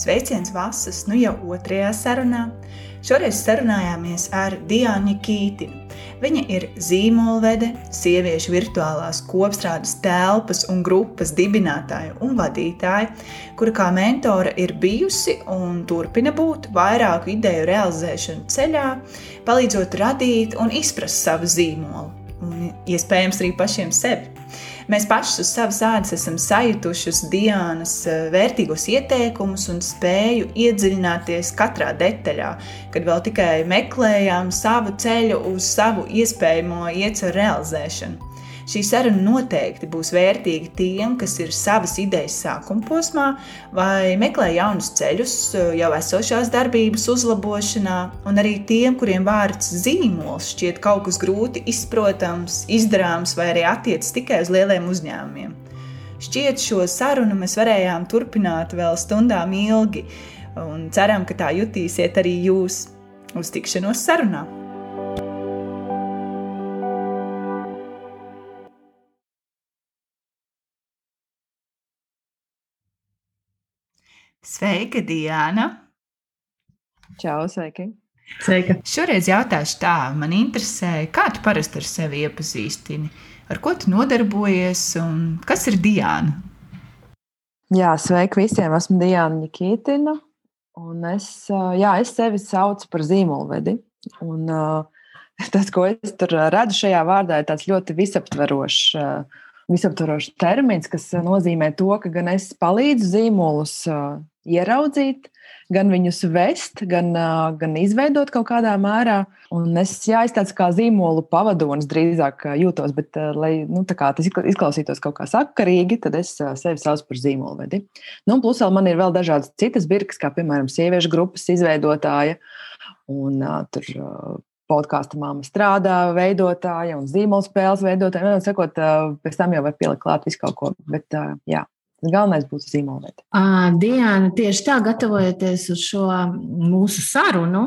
Sveiciens Vasas, nu jau otrajā sarunā. Šoreiz sarunājāmies ar Diānu Kītinu. Viņa ir zīmolvede, sieviešu virtuālās kopstrādes telpas un grupas dibinātāja un vadītāja, kura kā mentore ir bijusi un turpina būt vairāku ideju realizēšanu ceļā, palīdzot radīt un izprast savu zīmolu un iespējams arī pašiem sevi. Mēs paši uz savas ādas esam sajutuši Dienas eh, vērtīgos ieteikumus un spēju iedziļināties katrā detaļā, kad vēl tikai meklējām savu ceļu uz savu iespējamo ieceru realizēšanu. Šī saruna noteikti būs vērtīga tiem, kas ir savas idejas sākuma posmā vai meklē jaunus ceļus jau esošās darbības uzlabošanā, un arī tiem, kuriem vārds zīmols šķiet kaut kas grūti izprotams, izdarāms vai arī attiecas tikai uz lieliem uzņēmumiem. Šķiet, šo sarunu mēs varējām turpināt vēl stundām ilgi, un ceram, ka tā jutīsiet arī jūs uz tikšanos sarunā. Sveika, Diana! Čau, sveiki! Sveika. Šoreiz jautāšu tā, man interesē, kā tu parasti ar sevi iepazīstini, ar ko tu nodarbojies un kas ir Diana? Jā, sveiki visiem! Esmu Diana Nikītina. Un es, jā, es sevi saucu par zīmolvedi. Un, tas, ko es tur redzu šajā vārdā, ir ļoti visaptverošs visaptvarošs termins, kas nozīmē to, ka gan es palīdzu zīmolus ieraudzīt, gan viņus vest, gan, gan izveidot kaut kādā mērā. Un es, tāds kā zīmolu pavadonis drīzāk jūtos, bet, lai nu, tas izklausītos kaut kā sakarīgi, tad es sevi saucu par zīmolvedi. Nu, plus vēl man ir vēl dažādas citas birkas, kā piemēram sieviešu grupas izveidotāja. Un, uh, tur uh, podkāstu māma strādā, veidotāja un zīmola spēles veidotāja. Vienmēr sakot, pēc tam jau var pielikt klāt visu kaut ko. Bet, jā, Galvenais būtu zīmolvieta. Diana, tieši tā, gatavojoties uz šo mūsu sarunu,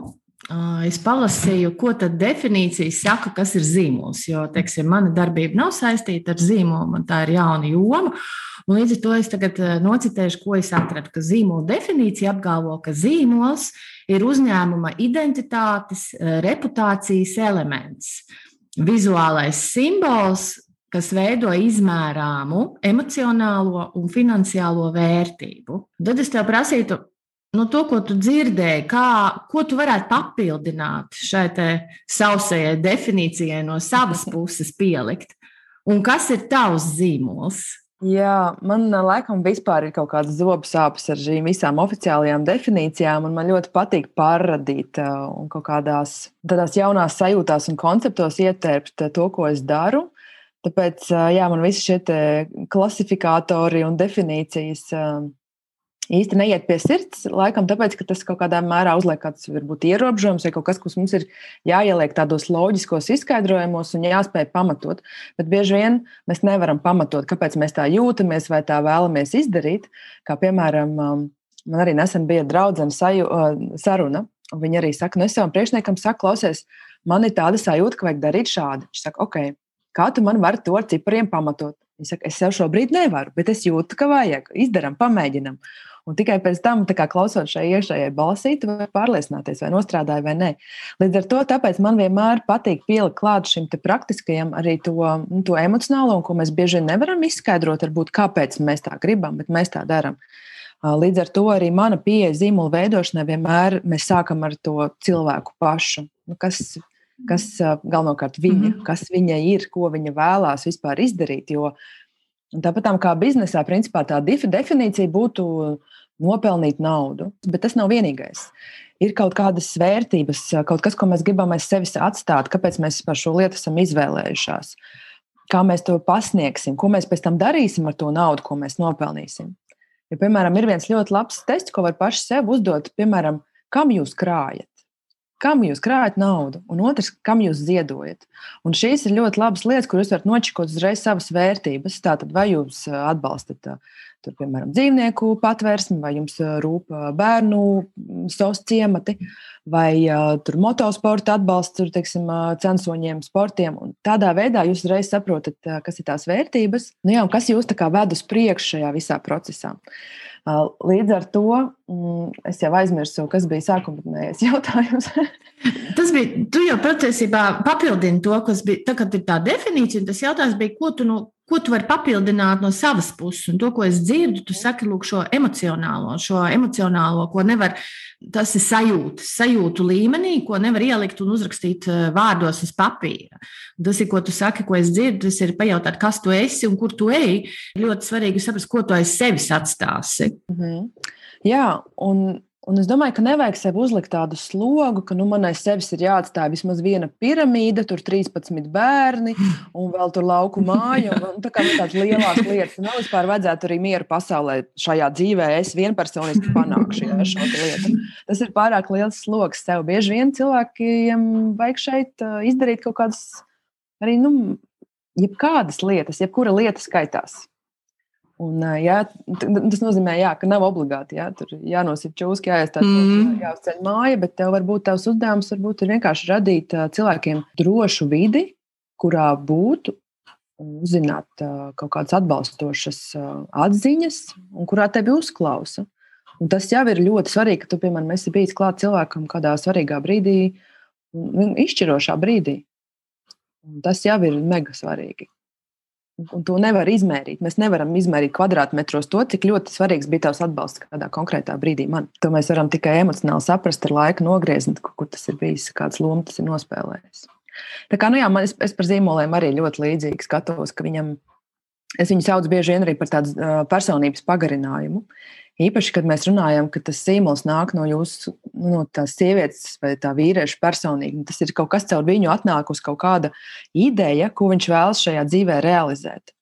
es palasīju, ko tad definīcija saka, kas ir zīmols. Jo, teiksim, mana darbība nav saistīta ar zīmolu, man tā ir jauna joma. Un līdz ar to es tagad nocitēšu, ko es atradu. Ka zīmola definīcija apgalvo, ka zīmols ir uzņēmuma identitātes, reputācijas elements, vizuālais simbols, kas veido izmērāmu emocionālo un finansiālo vērtību. Tad es tev prasītu, nu, to, ko tu dzirdēji, kā, ko tu varētu papildināt šai sausajai definīcijai no savas puses pielikt, un kas ir tavs zīmols? Jā, man laikam vispār ir kaut kādas zobu sāpes ar šīm visām oficiālajām definīcijām, un man ļoti patīk pārradīt un kaut kādās tādās jaunās sajūtās un konceptos ietērpt to, ko es daru. Tāpēc jā, man visi šie klasifikātori un definīcijas īsti neiet pie sirds. Laikam tāpēc, ka tas kaut kādā mērā uzliek kāds varbūt ierobežojums vai kaut kas, kas mums ir jāieliek tādos loģiskos izskaidrojumos un jāspēj pamatot. Bet bieži vien mēs nevaram pamatot, kāpēc mēs tā jūtamies vai tā vēlamies izdarīt. Kā piemēram, man arī nesen bija draudzene saruna. Viņa arī saka, nu es savam priekšniekam saku, klausies, man ir tāda sajūta, ka vajag darīt šādi. Viņš saka, ok, Kā tu man vari to ar cipariem pamatot? Es saku, es jau šobrīd nevaru, bet es jūtu, ka vajag. Izdarām, pamēģinām. Un tikai pēc tam, kā klausot šai iekšējai balsī, tu vari pārliecināties, vai nostrādāji vai nē. Līdz ar to man vienmēr patīk pielikt klāt šim praktiskajam arī to, nu, to emocionālo, ko mēs bieži vien nevaram izskaidrot, varbūt, kāpēc mēs tā gribam, bet mēs tā darām. Līdz ar to arī mana pieeja zīmola veidošanai vienmēr mēs sākam ar to cilvēku pašu. Nu, kas kas galvenokārt viņa, mm -hmm. kas viņa ir, ko viņa vēlās vispār izdarīt. Jo tāpat kā biznesā, principā tā definīcija būtu nopelnīt naudu, bet tas nav vienīgais. Ir kaut kādas vērtības, kaut kas, ko mēs gribam aiz sevis atstāt, kāpēc mēs par šo lietu esam izvēlējušās, kā mēs to pasniegsim, ko mēs pēc tam darīsim ar to naudu, ko mēs nopelnīsim. Ja, piemēram, ir viens ļoti labs tests, ko var paši sev uzdot, piemēram, kam jūs krājat kam jūs krājat naudu, un otrs, kam jūs ziedojat. Un šīs ir ļoti labas lietas, kur jūs varat nočikot uzreiz savas vērtības. Tātad, vai jūs atbalstat, tur, piemēram, dzīvnieku patvērsmi, vai jums rūp bērnu savs ciemati, vai tur motosporta atbalsts, tur, teiksim, censoņiem, sportiem. Un tādā veidā jūs uzreiz saprotat, kas ir tās vērtības, nu jā, un kas jūs ved uz priekšu šajā visā procesā. Līdz ar to mm, es jau aizmirsu, kas bija sākotnējais jautājums. tas bija, tu jau patiesībā papildini to, kas bija, tā, kad ir tā definīcija, un tas jautājums bija, ko tu no ko tu vari papildināt no savas puses. Un to, ko es dzirdu, tu saki, lūk, šo emocionālo, šo emocionālo, ko nevar, tas ir sajūtas, sajūtu līmenī, ko nevar ielikt un uzrakstīt eh, vārdos uz papīra. Tas ir, ko tu saki, ko es dzirdu, tas ir pajautāt, kas tu esi un kur tu ej. Ļoti svarīgi saprast, ko tu aiz sevis atstāsi. -hmm. Jā, un Un es domāju, ka nevajag sev uzlikt tādu slogu, ka nu, manai sevis ir jāatstāj vismaz viena piramīda, tur 13 bērni un vēl tur lauku māja. Un, un tā kā nu, tādas lielas lietas nav vispār vajadzētu arī mieru pasaulē šajā dzīvē. Es vienpersoniski panākšu ja, šo lietu. Tas ir pārāk liels sloks sev. Bieži vien cilvēkiem vajag šeit izdarīt kaut kādas arī, nu, jebkādas lietas, jebkura lieta skaitās. Un, jā, tas nozīmē, jā, ka nav obligāti jā, jānosaka čūska, jāiestāj mm. jāuzceļ māja, bet tev varbūt tavs uzdevums varbūt ir vienkārši radīt cilvēkiem drošu vidi, kurā būtu uzzināt kaut kādas atbalstošas atziņas, un kurā tevi uzklausa. Un tas jau ir ļoti svarīgi, ka tu, piemēram, esi bijis klāt cilvēkam kādā svarīgā brīdī, izšķirošā brīdī. Un tas jau ir mega svarīgi. Un to nevar izmērīt. Mēs nevaram izmērīt kvadrātmetros to, cik ļoti svarīgs bija tavs atbalsts kādā konkrētā brīdī. Man. To mēs varam tikai emocionāli saprast, ar laika nogriezni, kur, tas ir bijis, kāds lomas tas ir nospēlējis. Tā kā, nu jā, man, es, es par zīmoliem arī ļoti līdzīgi skatos, ka viņam, es viņu saucu bieži vien arī par tādu uh, personības pagarinājumu. Īpaši, kad mēs runājam, ka tas zīmols nāk no jūsu, no sievietes vai tā vīrieša personīgi. Tas ir kaut kas caur viņu atnākus, kaut kāda ideja, ko viņš vēlas šajā dzīvē realizēt.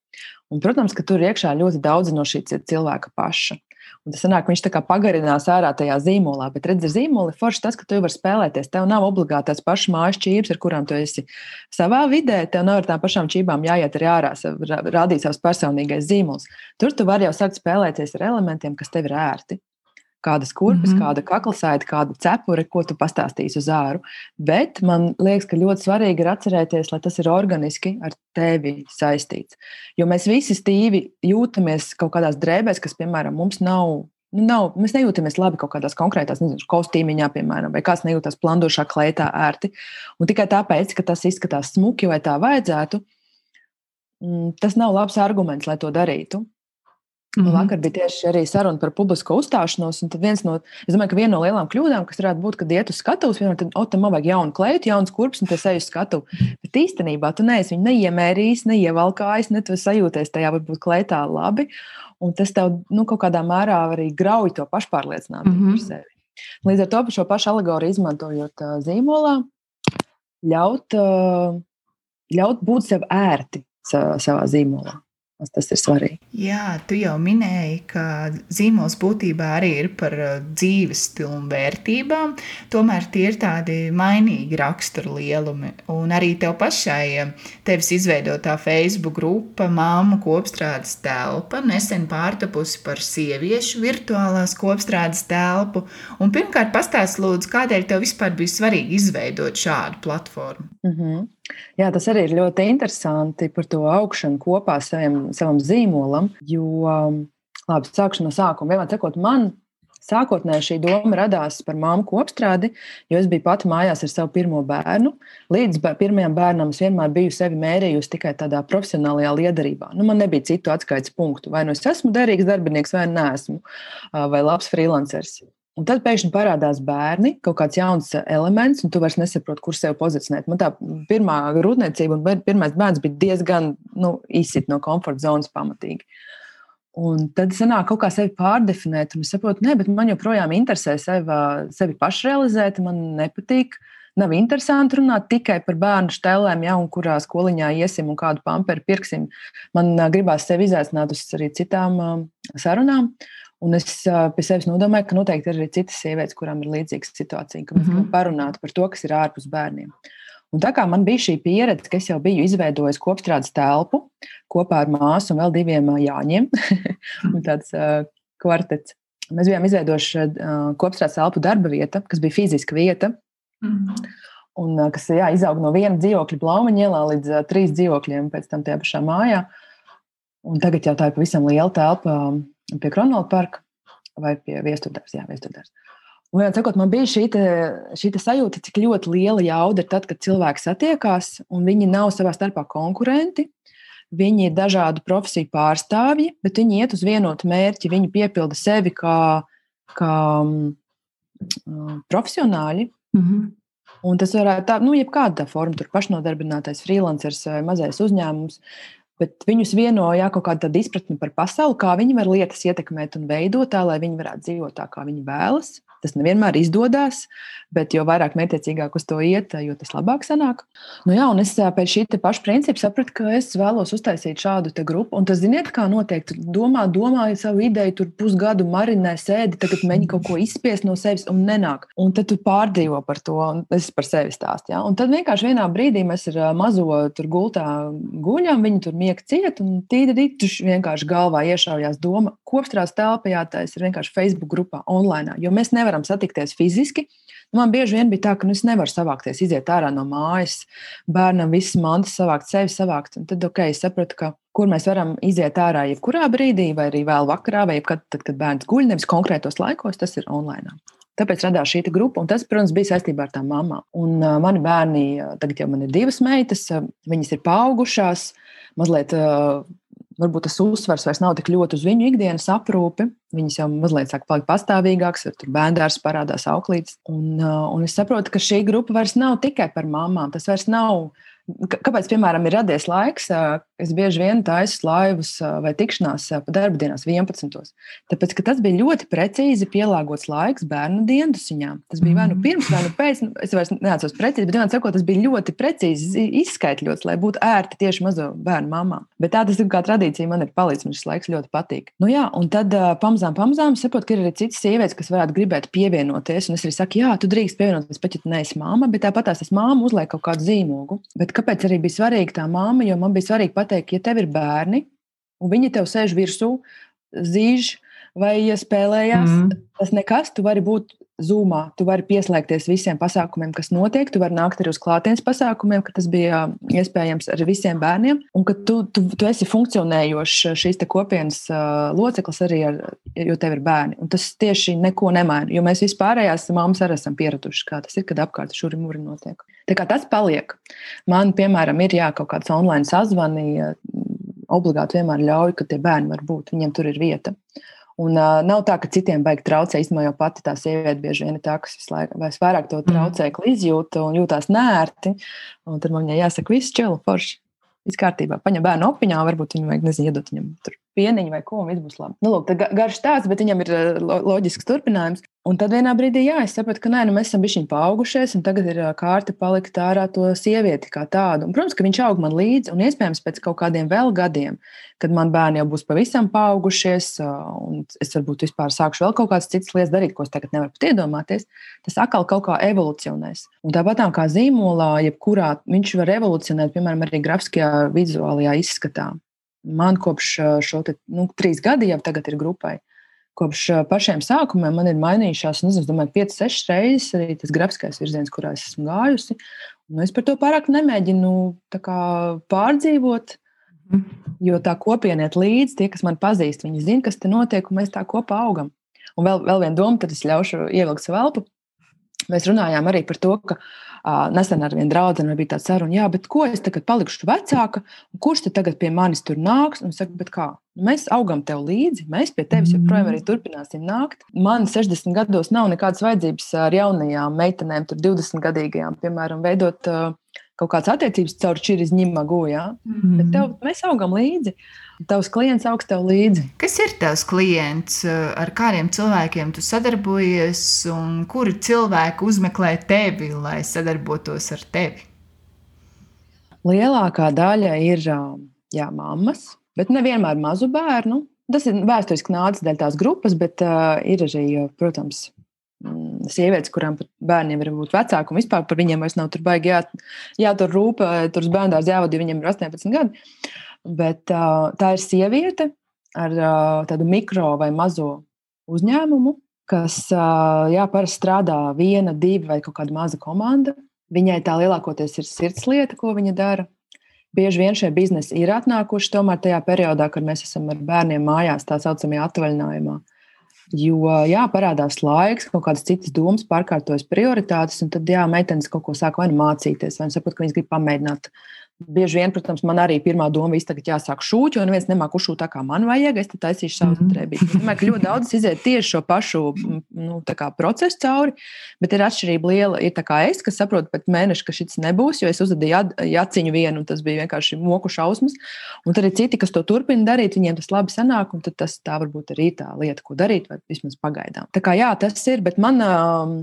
Un, protams, ka tur iekšā ļoti daudz no šī cilvēka paša. Un tas sanāk, viņš tā kā pagarinās ārā tajā zīmolā, bet redz, ar zīmoli forši tas, ka tu vari spēlēties. Tev nav obligāti tās pašas mājas čības, ar kurām tu esi savā vidē. Tev nav ar tām pašām čībām jāiet arī ārā, rādīt savs personīgais zīmols. Tur tu vari jau sākt spēlēties ar elementiem, kas tev ir ērti kādas kurpes, mm -hmm. kāda kaklasaita, kāda cepure, ko tu pastāstīsi uz āru. Bet man liekas, ka ļoti svarīgi ir atcerēties, lai tas ir organiski ar tevi saistīts. Jo mēs visi stīvi jūtamies kaut kādās drēbēs, kas, piemēram, mums nav. Nu, nav, mēs nejūtamies labi kaut kādās konkrētās nezinu, kostīmiņā, piemēram, vai kāds nejūtas plandošā kleitā ērti. Un tikai tāpēc, ka tas izskatās smuki vai tā vajadzētu, mm, tas nav labs arguments, lai to darītu. Mm -hmm. Vakar bija tieši arī saruna par publisko uzstāšanos. No, es domāju, ka viena no lielām kļūdām, kas varētu būt, kad iet uz skatuves, vienmēr tad, o, tam vajag jaunu kleitu, jauns kurpes, un tas eju uz skatuvi. Bet īstenībā tu neesi viņu neiemērījis, neievalkājis, ne tu sajūties tajā varbūt kleitā labi. Un tas tev nu, kaut kādā mērā arī grauj to pašpārliecinātību mm -hmm. par sevi. Līdz ar to šo pašu alegoriju izmantojot uh, zīmolā, ļaut, uh, ļaut būt sev ērti savā zīmolā. Tas ir svarīgi. Jā, tu jau minēji, ka zīmols būtībā arī ir par uh, dzīves stilu un vērtībām. Tomēr tie ir tādi mainīgi rakstura lielumi. Un arī tev pašai, uh, tevis izveidotā Facebook grupa, māmu kopstrādes telpa, nesen pārtapusi par sieviešu virtuālās kopstrādes telpu. Un pirmkārt, pastāst lūdzu, kādēļ tev vispār bija svarīgi izveidot šādu platformu? Mm -hmm. Jā, tas arī ir ļoti interesanti par to augšanu kopā saviem, savam zīmolam. Jo, um, labi, sākšu no sākuma. Vienmēr sakot, man sākotnēji šī doma radās par māmu kopstrādi, jo es biju pati mājās ar savu pirmo bērnu. Līdz pirmajam bērnam es vienmēr biju sevi mērījusi tikai tādā profesionālajā liederībā. Nu, man nebija citu atskaites punktu. Vai nu es esmu derīgs darbinieks, vai nē, esmu, vai labs freelanceris. Un tad pēkšņi parādās bērni, kaut kāds jauns elements, un tu vairs nesaproti, kur sevi pozicionēt. Man tā pirmā grūtniecība un pirmais bērns bija diezgan nu, izsit no komforta zonas pamatīgi. Un tad sanāk kaut kā sevi pārdefinēt, un es saprotu, ne, bet man joprojām interesē sevi, sevi pašrealizēt, man nepatīk. Nav interesanti runāt tikai par bērnu stēlēm, ja, un kurā skoliņā iesim un kādu pamperu pirksim. Man gribās sevi izaicināt uz arī citām sarunām. Uh, Un es pie sevis nodomāju, ka noteikti ir arī citas sievietes, kurām ir līdzīga situācija, ka mēs mm -hmm. parunātu par to, kas ir ārpus bērniem. Un tā kā man bija šī pieredze, ka es jau biju izveidojis kopstrādes telpu kopā ar māsu un vēl diviem jāņiem, tāds uh, kvartets. Mēs bijām izveidojuši uh, kopstrādes telpu darba vieta, kas bija fiziska vieta. Mm -hmm. Un, uh, kas jā, izaug no viena dzīvokļa Blaumaņa ielā līdz uh, trīs dzīvokļiem pēc tam tajā pašā mājā. Un tagad jau tā ir pavisam liela telpa pie Kronvalda parka. vai pie viesturdārs. Jā, viesturdārs. Un, sakot, man bija šī, te, šī te sajūta, cik ļoti liela jauda ir tad, kad cilvēki satiekās un viņi nav savā starpā konkurenti. Viņi ir dažādu profesiju pārstāvji, bet viņi iet uz vienotu mērķi. Viņi piepilda sevi kā, kā um, profesionāļi. Mm -hmm. Un tas varētu būt nu, jebkāda forma, tur pašnodarbinātais, freelanceris vai mazais uzņēmums. Bet viņus vienoja kaut kāda izpratne par pasauli, kā viņi var lietas ietekmēt un veidot tā, lai viņi varētu dzīvot tā, kā viņi vēlas. Tas nevienmēr izdodas, bet jo vairāk mērķiecīgāk uz to iet, jo tas labāk sanāk. Nu, jā, un es pēc šī paša principa sapratu, ka es vēlos uztaisīt šādu grupu. Un tas, ziniet, kā notiek. Domā, domāju savu ideju, tur pusgadu marinē, sēdi, tagad mēģini kaut ko izspiest no sevis un nenāk. Un tad tu pārdzīvo par to, un es par sevi stāstu. Ja? Un tad vienkārši vienā brīdī mēs ar mazo tur gultā guļam, viņi tur miega ciet, un tīri rītuši vienkārši galvā iešaujās doma, kopstrās telpā jātais ir vienkārši Facebook grupā online, jo mēs nevaram nevaram satikties fiziski. Nu, man bieži vien bija tā, ka nu, es nevaru savākties, iziet ārā no mājas, bērnam visas mantas savākt, sevi savākt. Un tad, ok, es sapratu, ka kur mēs varam iziet ārā jebkurā brīdī, vai arī vēl vakarā, vai kad, tad, kad bērns guļ, nevis konkrētos laikos, tas ir online. Tāpēc radās šī grupa, un tas, protams, bija saistībā ar tām mamām. Un uh, mani bērni, tagad jau man ir divas meitas, uh, viņas ir paaugušās, mazliet uh, varbūt tas uzsvers vairs nav tik ļoti uz viņu ikdienas aprūpi. Viņas jau mazliet sāk palikt pastāvīgākas, tur bērns parādās auklītes. Un, uh, un es saprotu, ka šī grupa vairs nav tikai par mamām. Tas vairs nav Kāpēc, piemēram, ir radies laiks, es bieži vien taisu laivus vai tikšanās pa darba dienās 11. Tāpēc, ka tas bija ļoti precīzi pielāgots laiks bērnu dienasziņām. Tas bija vai nu mhm. pirms, vai nu pēc, nu, es vairs neatceros precīzi, bet vienā sakot, tas bija ļoti precīzi izskaidrots, lai būtu ērti tieši mazo bērnu mamām. Bet tā tas ir kā tradīcija, man ir palīdzis, man šis laiks ļoti patīk. Nu jā, un tad pamazām, pamazām saprotu, ka ir arī citas sievietes, kas varētu gribēt pievienoties. Un es arī saku, jā, tu drīkst pievienoties, pat ja tu neesi māma, bet tāpat tās māma uzliek kaut kādu zīmogu. Bet kāpēc arī bija svarīga tā māma? Jo man bija svarīgi pateikt, ja tev ir bērni, un viņi tev sēž virsū, zīž vai ja spēlējās, mm. tas nekas, tu vari būt Zoomā. Tu vari pieslēgties visiem pasākumiem, kas notiek. Tu vari nākt arī uz klātienes pasākumiem, ka tas bija iespējams ar visiem bērniem. Un ka tu, tu, tu esi funkcionējošs šīs kopienas uh, loceklis arī, ar, jo tev ir bērni. Un tas tieši neko nemaina. Jo mēs vispārējās mammas arī esam pieraduši, kā tas ir, kad apkārt šur ir mūri notiek. Tā kā tas paliek. Man, piemēram, ir jā, kaut kāds online sazvani, obligāti vienmēr ļauj, ka tie bērni var būt, viņiem tur ir vieta. Un, uh, nav tā, ka citiem baigi traucē. Īstenībā jau pati tā sieviete bieži vien ir tā, kas visu laiku vairāk to mm. izjūta un jūtās nērti. Un tad man viņai jāsaka, viss čili, forši. Viss kārtībā. Paņem bērnu opiņā, varbūt viņam vajag, nezinu, iedot viņam tur pieniņu vai ko, un viss būs labi. Nu, lūk, garš stāsts, bet viņam ir loģisks turpinājums. Un tad vienā brīdī, jā, es sapratu, ka nē, nu, mēs esam bijuši paaugušies, un tagad ir kārta palikt ārā to sievieti kā tādu. Un, protams, ka viņš aug man līdzi, un iespējams pēc kaut kādiem vēl gadiem, kad man bērni jau būs pavisam paaugušies, un es varbūt vispār sākšu vēl kaut kādas citas lietas darīt, ko es tagad nevaru pat iedomāties, tas atkal kaut kā evolucionēs. Un tāpat kā zīmolā, jebkurā viņš var evolucionēt, piemēram, arī grafiskajā, vizuālajā izskatā. Man kopš šo te, nu, trīs gadi jau tagad ir grupai kopš pašiem sākumiem man ir mainījušās, nu, es domāju, 5, 6 reizes arī tas grafiskais virziens, kurā es esmu gājusi. Un es par to pārāk nemēģinu kā, pārdzīvot, mhm. jo tā kopiena iet līdzi. Tie, kas man pazīst, viņi zina, kas te notiek, un mēs tā kopā augam. Un vēl, vēl viena doma, tad es ļaušu ievilkt savu elpu. Mēs runājām arī par to, ka uh, nesen ar vienu draugu bija tāda saruna, jā, bet ko es tagad palikšu vecāka, un kurš tad tagad pie manis tur nāks? Un saka, bet kā? Mēs augam tev līdzi, mēs pie tevis joprojām arī turpināsim nākt. Man 60 gados nav nekādas vajadzības ar jaunajām meitenēm, tur 20 gadīgajām, piemēram, veidot uh, kaut kādas attiecības caur čīri ņemagu. Ja? Mm -hmm. Bet tev, mēs augam līdzi. Tavs klients augst tev līdzi. Kas ir tavs klients? Ar kādiem cilvēkiem tu sadarbojies, un kuri cilvēki uzmeklē tevi, lai sadarbotos ar tevi? Lielākā daļa ir jā, mammas bet nevienmēr mazu bērnu. Tas ir vēsturiski nācis dēļ tās grupas, bet uh, ir arī, protams, mm, sievietes, kurām pat bērniem ir būt vecāki, un vispār par viņiem vairs nav tur baigi jā, jātur rūpē, tur uz bērnu dārza jāvada, viņiem ir 18 gadi. Bet uh, tā ir sieviete ar uh, tādu mikro vai mazo uzņēmumu, kas uh, jā, parasti strādā viena, divi vai kaut kāda maza komanda. Viņai tā lielākoties ir sirdslieta, ko viņa dara bieži vien šie biznesi ir atnākuši tomēr tajā periodā, kad mēs esam ar bērniem mājās, tā saucamajā atvaļinājumā. Jo, jā, parādās laiks, kaut kādas citas domas, pārkārtojas prioritātes, un tad, jā, meitenes kaut ko sāk vai nu mācīties, vai nu saprot, ka viņas grib pamēģināt Bieži vien, protams, man arī pirmā doma ir, ka jāsāk šūt, jo neviens nemāku šūt tā, kā man vajag. Es taisīšu savu mm drēbīti. Es domāju, ka ļoti daudz iziet tieši šo pašu nu, procesu cauri, bet ir atšķirība liela. Ir tā kā es, kas saprotu pēc mēneša, ka šis nebūs, jo es uzdevu jāciņu vienu, un tas bija vienkārši moku šausmas. Un tad ir citi, kas to turpina darīt, viņiem tas labi sanāk, un tas tā varbūt arī tā lieta, ko darīt, vai vismaz pagaidām. Tā kā jā, tas ir, bet man. Um,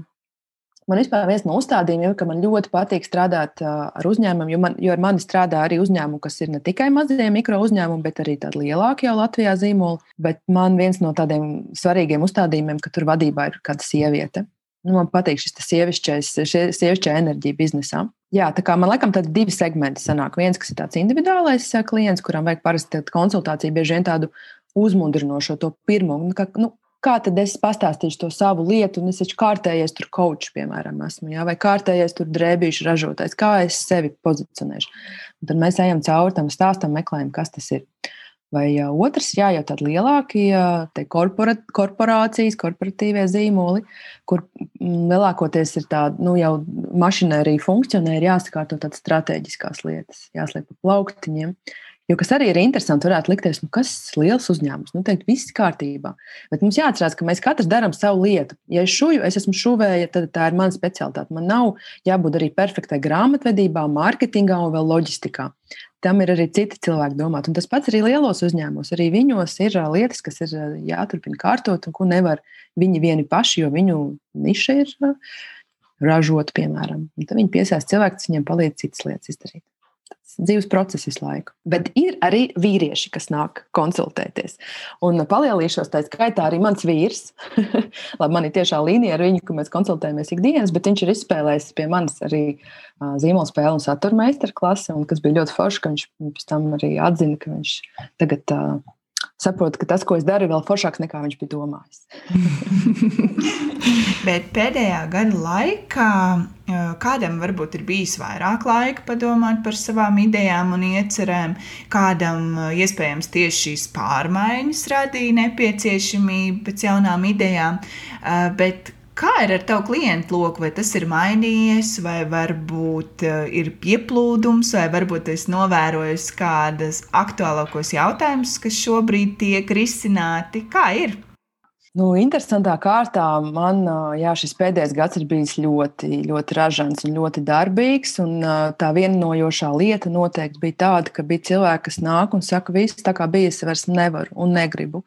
Man vispār viens no uzstādījumiem ir, ka man ļoti patīk strādāt ar uzņēmumiem, jo, man, jo ar mani strādā arī uzņēmumi, kas ir ne tikai mazie mikro uzņēmumi, bet arī tādi lielāki jau Latvijā zīmoli. Bet man viens no tādiem svarīgiem uzstādījumiem, ka tur vadībā ir kāda sieviete. Nu, man patīk šis sievišķā enerģija biznesā. Jā, tā kā man laikam tādi divi segmenti sanāk. Viens, kas ir tāds individuālais klients, kuram vajag parasti konsultāciju, bieži vien tādu uzmundrinošo to pirmo. Nu, kā, nu, kā tad es pastāstīšu to savu lietu, un es taču kārtējies tur kočs, piemēram, esmu, jā, vai kārtējies tur drēbīšu ražotājs, kā es sevi pozicionēšu. Un tad mēs ejam cauri tam stāstam, meklējam, kas tas ir. Vai uh, otrs, jā, jau tādi lielākie uh, korpora, korporācijas, korporatīvie zīmoli, kur mm, lielākoties ir tāda, nu, jau mašinērija funkcionē, ir jāsakārto tādas strateģiskās lietas, jāsliek pa plauktiņiem. Uh, Jo kas arī ir interesanti, varētu likties, nu, kas ir liels uzņēmums. Nu, teikt, viss kārtībā. Bet mums jāatcerās, ka mēs katrs darām savu lietu. Ja es šuju, es esmu šuvēja, tad tā ir mana specialitāte. Man nav jābūt arī perfektai grāmatvedībā, mārketingā un vēl loģistikā. Tam ir arī citi cilvēki domāt. Un tas pats arī lielos uzņēmumos. Arī viņos ir lietas, kas ir jāturpina kārtot un ko nevar viņi vieni paši, jo viņu niša ir ražot, piemēram. Un tad viņi piesaista cilvēku, kas viņiem palīdz citas lietas izdarīt dzīves process visu laiku. Bet ir arī vīrieši, kas nāk konsultēties. Un palielīšos tā skaitā arī mans vīrs. Labi, man ir tiešā līnija ar viņu, ka mēs konsultējamies ikdienas, bet viņš ir izspēlējis pie manis arī zīmola spēļu un satura meistara klasi, un kas bija ļoti forši, ka viņš pēc tam arī atzina, ka viņš tagad uh, saprotu, ka tas, ko es daru, ir vēl foršāks nekā viņš bija domājis. Bet pēdējā gada laikā kādam varbūt ir bijis vairāk laika padomāt par savām idejām un iecerēm, kādam iespējams tieši šīs pārmaiņas radīja nepieciešamību pēc jaunām idejām. Bet Kā ir ar tavu klientu loku? Vai tas ir mainījies, vai varbūt ir pieplūdums, vai varbūt es novēroju kādas aktuālākos jautājumus, kas šobrīd tiek risināti? Kā ir? Nu, interesantā kārtā man jā, šis pēdējais gads ir bijis ļoti, ļoti ražants un ļoti darbīgs. Un, tā vienojošā lieta noteikti bija tāda, ka bija cilvēki, kas nāk un saka, viss tā kā bija, es vairs nevaru un negribu.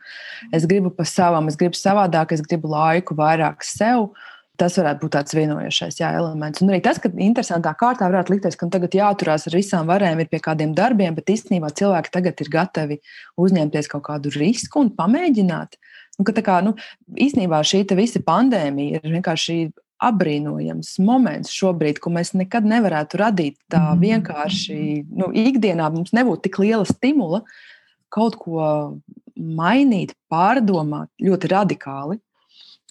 Es gribu pa savam, es gribu savādāk, es gribu laiku vairāk sev. Tas varētu būt tāds vienojošais jā, elements. Un arī tas, ka interesantā kārtā varētu likties, ka tagad jāturās ar visām varēm, ir pie kādiem darbiem, bet īstenībā cilvēki tagad ir gatavi uzņemties kaut kādu risku un pamēģināt. Uh, Un, ka, kā, nu, īsnībā šī visa pandēmija ir vienkārši apbrīnojams moments šobrīd, ko mēs nekad nevarētu radīt tā mhm. vienkārši. Nu, ikdienā mums nebūtu tik liela stimula kaut ko mainīt, pārdomāt ļoti radikāli.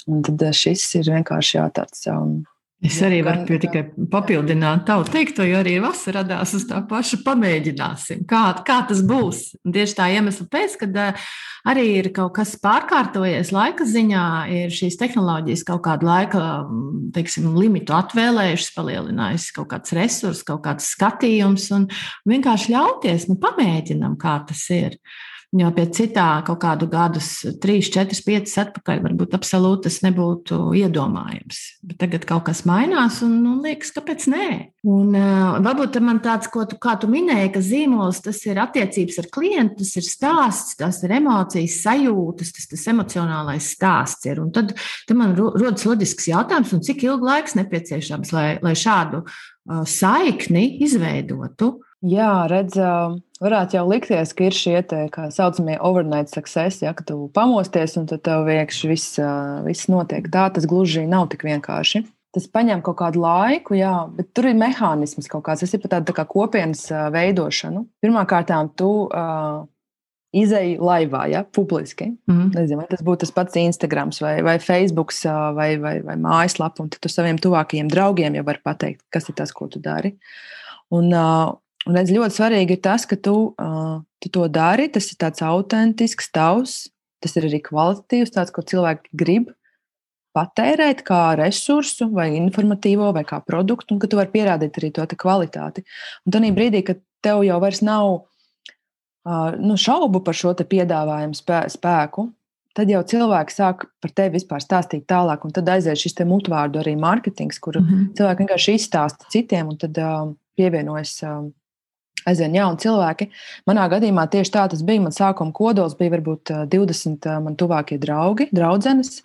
Un tad šis ir vienkārši jā, tāds um, Es arī varu gan, tikai papildināt tavu teikto, jo arī vasarā radās uz tā paša pamēģināsim, kā, kā tas būs. Un tieši tā iemesla pēc, kad eh, arī ir kaut kas pārkārtojies laika ziņā, ir šīs tehnoloģijas kaut kādu laika mm, teiksim, limitu atvēlējušas, palielinājusi kaut kāds resurss, kaut kāds skatījums un vienkārši ļauties, nu, pamēģinam, kā tas ir. Jo pie citā kaut kādu gadus, 3, 4, 5 atpakaļ, varbūt absolūti tas nebūtu iedomājams. Bet tagad kaut kas mainās, un nu, liekas, kāpēc nē? Un, uh, varbūt man tāds, ko tu, tu minēji, ka zīmols tas ir attiecības ar klientu, tas ir stāsts, tas ir emocijas, sajūtas, tas, tas emocionālais stāsts ir. Un tad, tad man rodas loģisks jautājums, cik ilgi laiks nepieciešams, lai, lai šādu uh, saikni izveidotu. Jā, redz, varētu jau likties, ka ir šie tā saucamie overnight success, ja tu pamosties un tad tev vienkārši viss, viss notiek. Tā tas gluži nav tik vienkārši. Tas prasa kaut kādu laiku, jā, bet tur ir mehānisms kaut kāds. Tas ir pat tāda tā kā kopienas veidošana. Pirmkārt, tu uh, izēji laivā, ja publiski. Mm -hmm. Nezinu, tas būtu tas pats Instagram, vai, vai Facebook, vai, vai, vai mājaslapa, un tu saviem tuvākajiem draugiem jau vari pateikt, kas ir tas, ko tu dari. Un, uh, Un redz, ļoti svarīgi ir tas, ka tu, uh, tu to dari. Tas ir tāds autentisks, tavs, Tas ir arī kvalitatīvs, tāds, ko cilvēki grib patērēt kā resursu, vai informatīvo, vai kā produktu, un ka tu vari pierādīt arī to kvalitāti. Un tad brīdī, kad tev jau vairs nav uh, nu, šaubu par šo piedāvājumu spē, spēku, tad jau cilvēki sāk par tevi vispār stāstīt tālāk, un tad aiziet šis mutvārdu arī mārketings, kur mm -hmm. cilvēki vienkārši izstāsta citiem, un tad uh, pievienojas. Uh, aizvien jauni cilvēki. Manā gadījumā tieši tā tas bija. Man sākuma kodols bija varbūt 20 man tuvākie draugi, draudzenes,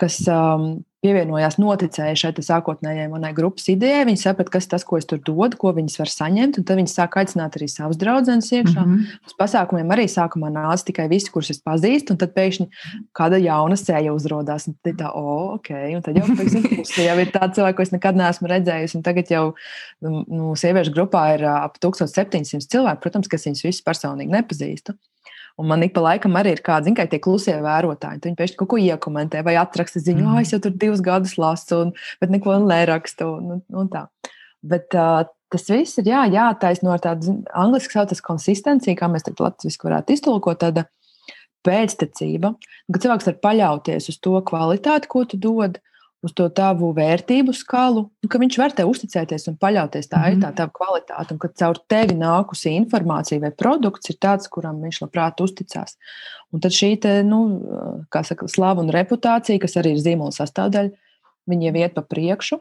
kas um, pievienojās, noticēja šai sākotnējai manai grupas idejai. Viņi saprata, kas tas, ko es tur dodu, ko viņas var saņemt. Tad viņi sāk aicināt arī savus draugus iekšā. Mm -hmm. Uz pasākumiem arī sākumā nāca tikai visi, kurus es pazīstu, un tad pēkšņi kāda jauna sēja uzrādās. Tad tā, oh, ok, un tad jau puse jau ir tāda cilvēka, ko es nekad neesmu redzējis. Un tagad jau nu, nu sieviešu grupā ir ap 1700 cilvēku. Protams, ka es viņus visus personīgi nepazīstu. Un man ik pa laikam arī ir kādi, zināmā, tie klusie vērotāji. Viņi pēkšņi kaut ko iekomentē vai atraksta ziņu, mm. oh, es jau tur divus gadus lasu, un, bet neko nerakstu. Un, un tā. Bet, uh, tas viss ir jā, jātaisno ar tādu angļuiski saucamā konsistencija, kā mēs tagad latviešu varētu iztulkot. Tāda pēctecība, ka cilvēks var paļauties uz to kvalitāti, ko tu dod, uz to tavu vērtību skalu, ka viņš var tev uzticēties un paļauties. Tā mm -hmm. ir tā tava kvalitāte, un ka caur tevi nākusi informācija vai produkts ir tāds, kuram viņš labprāt uzticās. Un tad šī te, nu, saka, slava un reputācija, kas arī ir zīmola sastāvdaļa, viņi jau iet pa priekšu.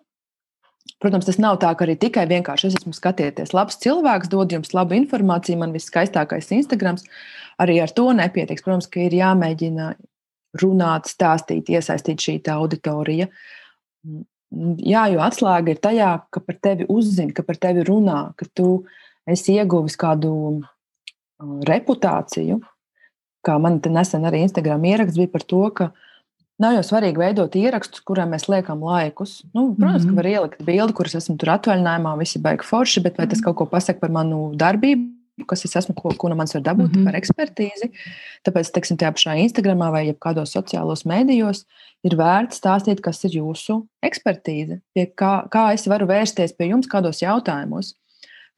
Protams, tas nav tā, ka arī tikai vienkārši es esmu skatieties, labs cilvēks, dod jums labu informāciju, man viss skaistākais Instagram. Arī ar to nepietiks. Protams, ka ir jāmēģina runāt, stāstīt, iesaistīt šī auditorija. Jā, jo atslēga ir tajā, ka par tevi uzzina, ka par tevi runā, ka tu esi ieguvis kādu reputāciju. Kā man te nesen arī Instagram ieraksts bija par to, ka nav jau svarīgi veidot ierakstus, kuriem mēs liekam laikus. Nu, protams, mm -hmm. ka mhm. var ielikt bildi, kuras esmu tur atvaļinājumā, visi baigi forši, bet vai tas mhm. kaut ko pasaka par manu darbību? Kas es esmu, ko, ko no manis var dabūt mm -hmm. par ekspertīzi. Tāpēc, teiksim, tajā pašā Instagramā vai kādos sociālos mēdījos ir vērts stāstīt, kas ir jūsu ekspertīze, kā, kā es varu vērsties pie jums kādos jautājumos.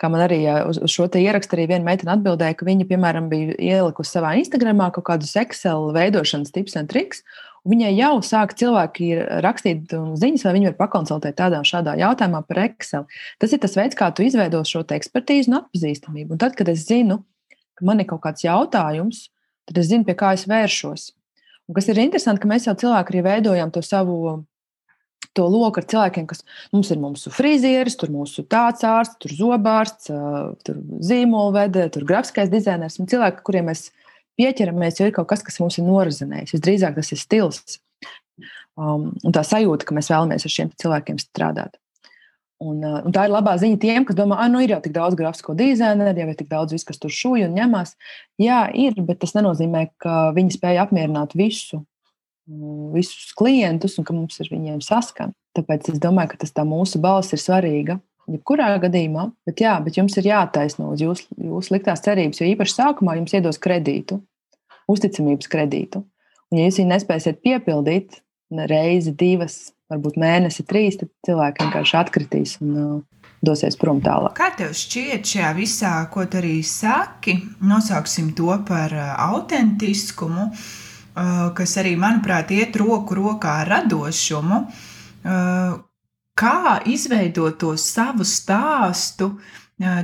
Kā man arī uz, uz šo ierakstu arī viena meitene atbildēja, ka viņa, piemēram, bija ielikusi savā Instagramā kaut kādus Excel veidošanas tips un triks, Viņai jau sāk cilvēki rakstīt ziņas, vai viņi var pakonsultēt tādā un šādā jautājumā par Excel. Tas ir tas veids, kā tu izveido šo ekspertīzi un atpazīstamību. Un tad, kad es zinu, ka man ir kaut kāds jautājums, tad es zinu, pie kā es vēršos. Un kas ir interesanti, ka mēs jau cilvēki arī veidojam to savu to loku ar cilvēkiem, kas mums ir mūsu frizieris, tur mūsu tāds ārsts, tur zobārsts, tur zīmolvede, tur grafiskais dizainers un cilvēki, kuriem mēs pieķeramies, jo ir kaut kas, kas mums ir norazinējis. Visdrīzāk tas ir stils um, un tā sajūta, ka mēs vēlamies ar šiem cilvēkiem strādāt. Un, uh, un tā ir labā ziņa tiem, kas domā, ka nu, ir jau tik daudz grafisko dizaineru, jau ir tik daudz visu, kas tur šūj un ņemās. Jā, ir, bet tas nenozīmē, ka viņi spēja apmierināt visu, mm, visus klientus un ka mums ir viņiem saskan. Tāpēc es domāju, ka tas mūsu balss ir svarīga jebkurā gadījumā, bet, jā, bet jums ir jātaisno uz jūsu jūs liktās cerības, jo īpaši sākumā jums iedos kredītu, uzticamības kredītu. Un, ja jūs viņu nespēsiet piepildīt reizi, divas, varbūt mēnesi, trīs, tad cilvēki vienkārši atkritīs un uh, dosies prom tālāk. Kā tev šķiet šajā visā, ko tu arī saki, nosauksim to par uh, autentiskumu, uh, kas arī, manuprāt, iet roku rokā ar radošumu. Uh, kā izveidot to savu stāstu,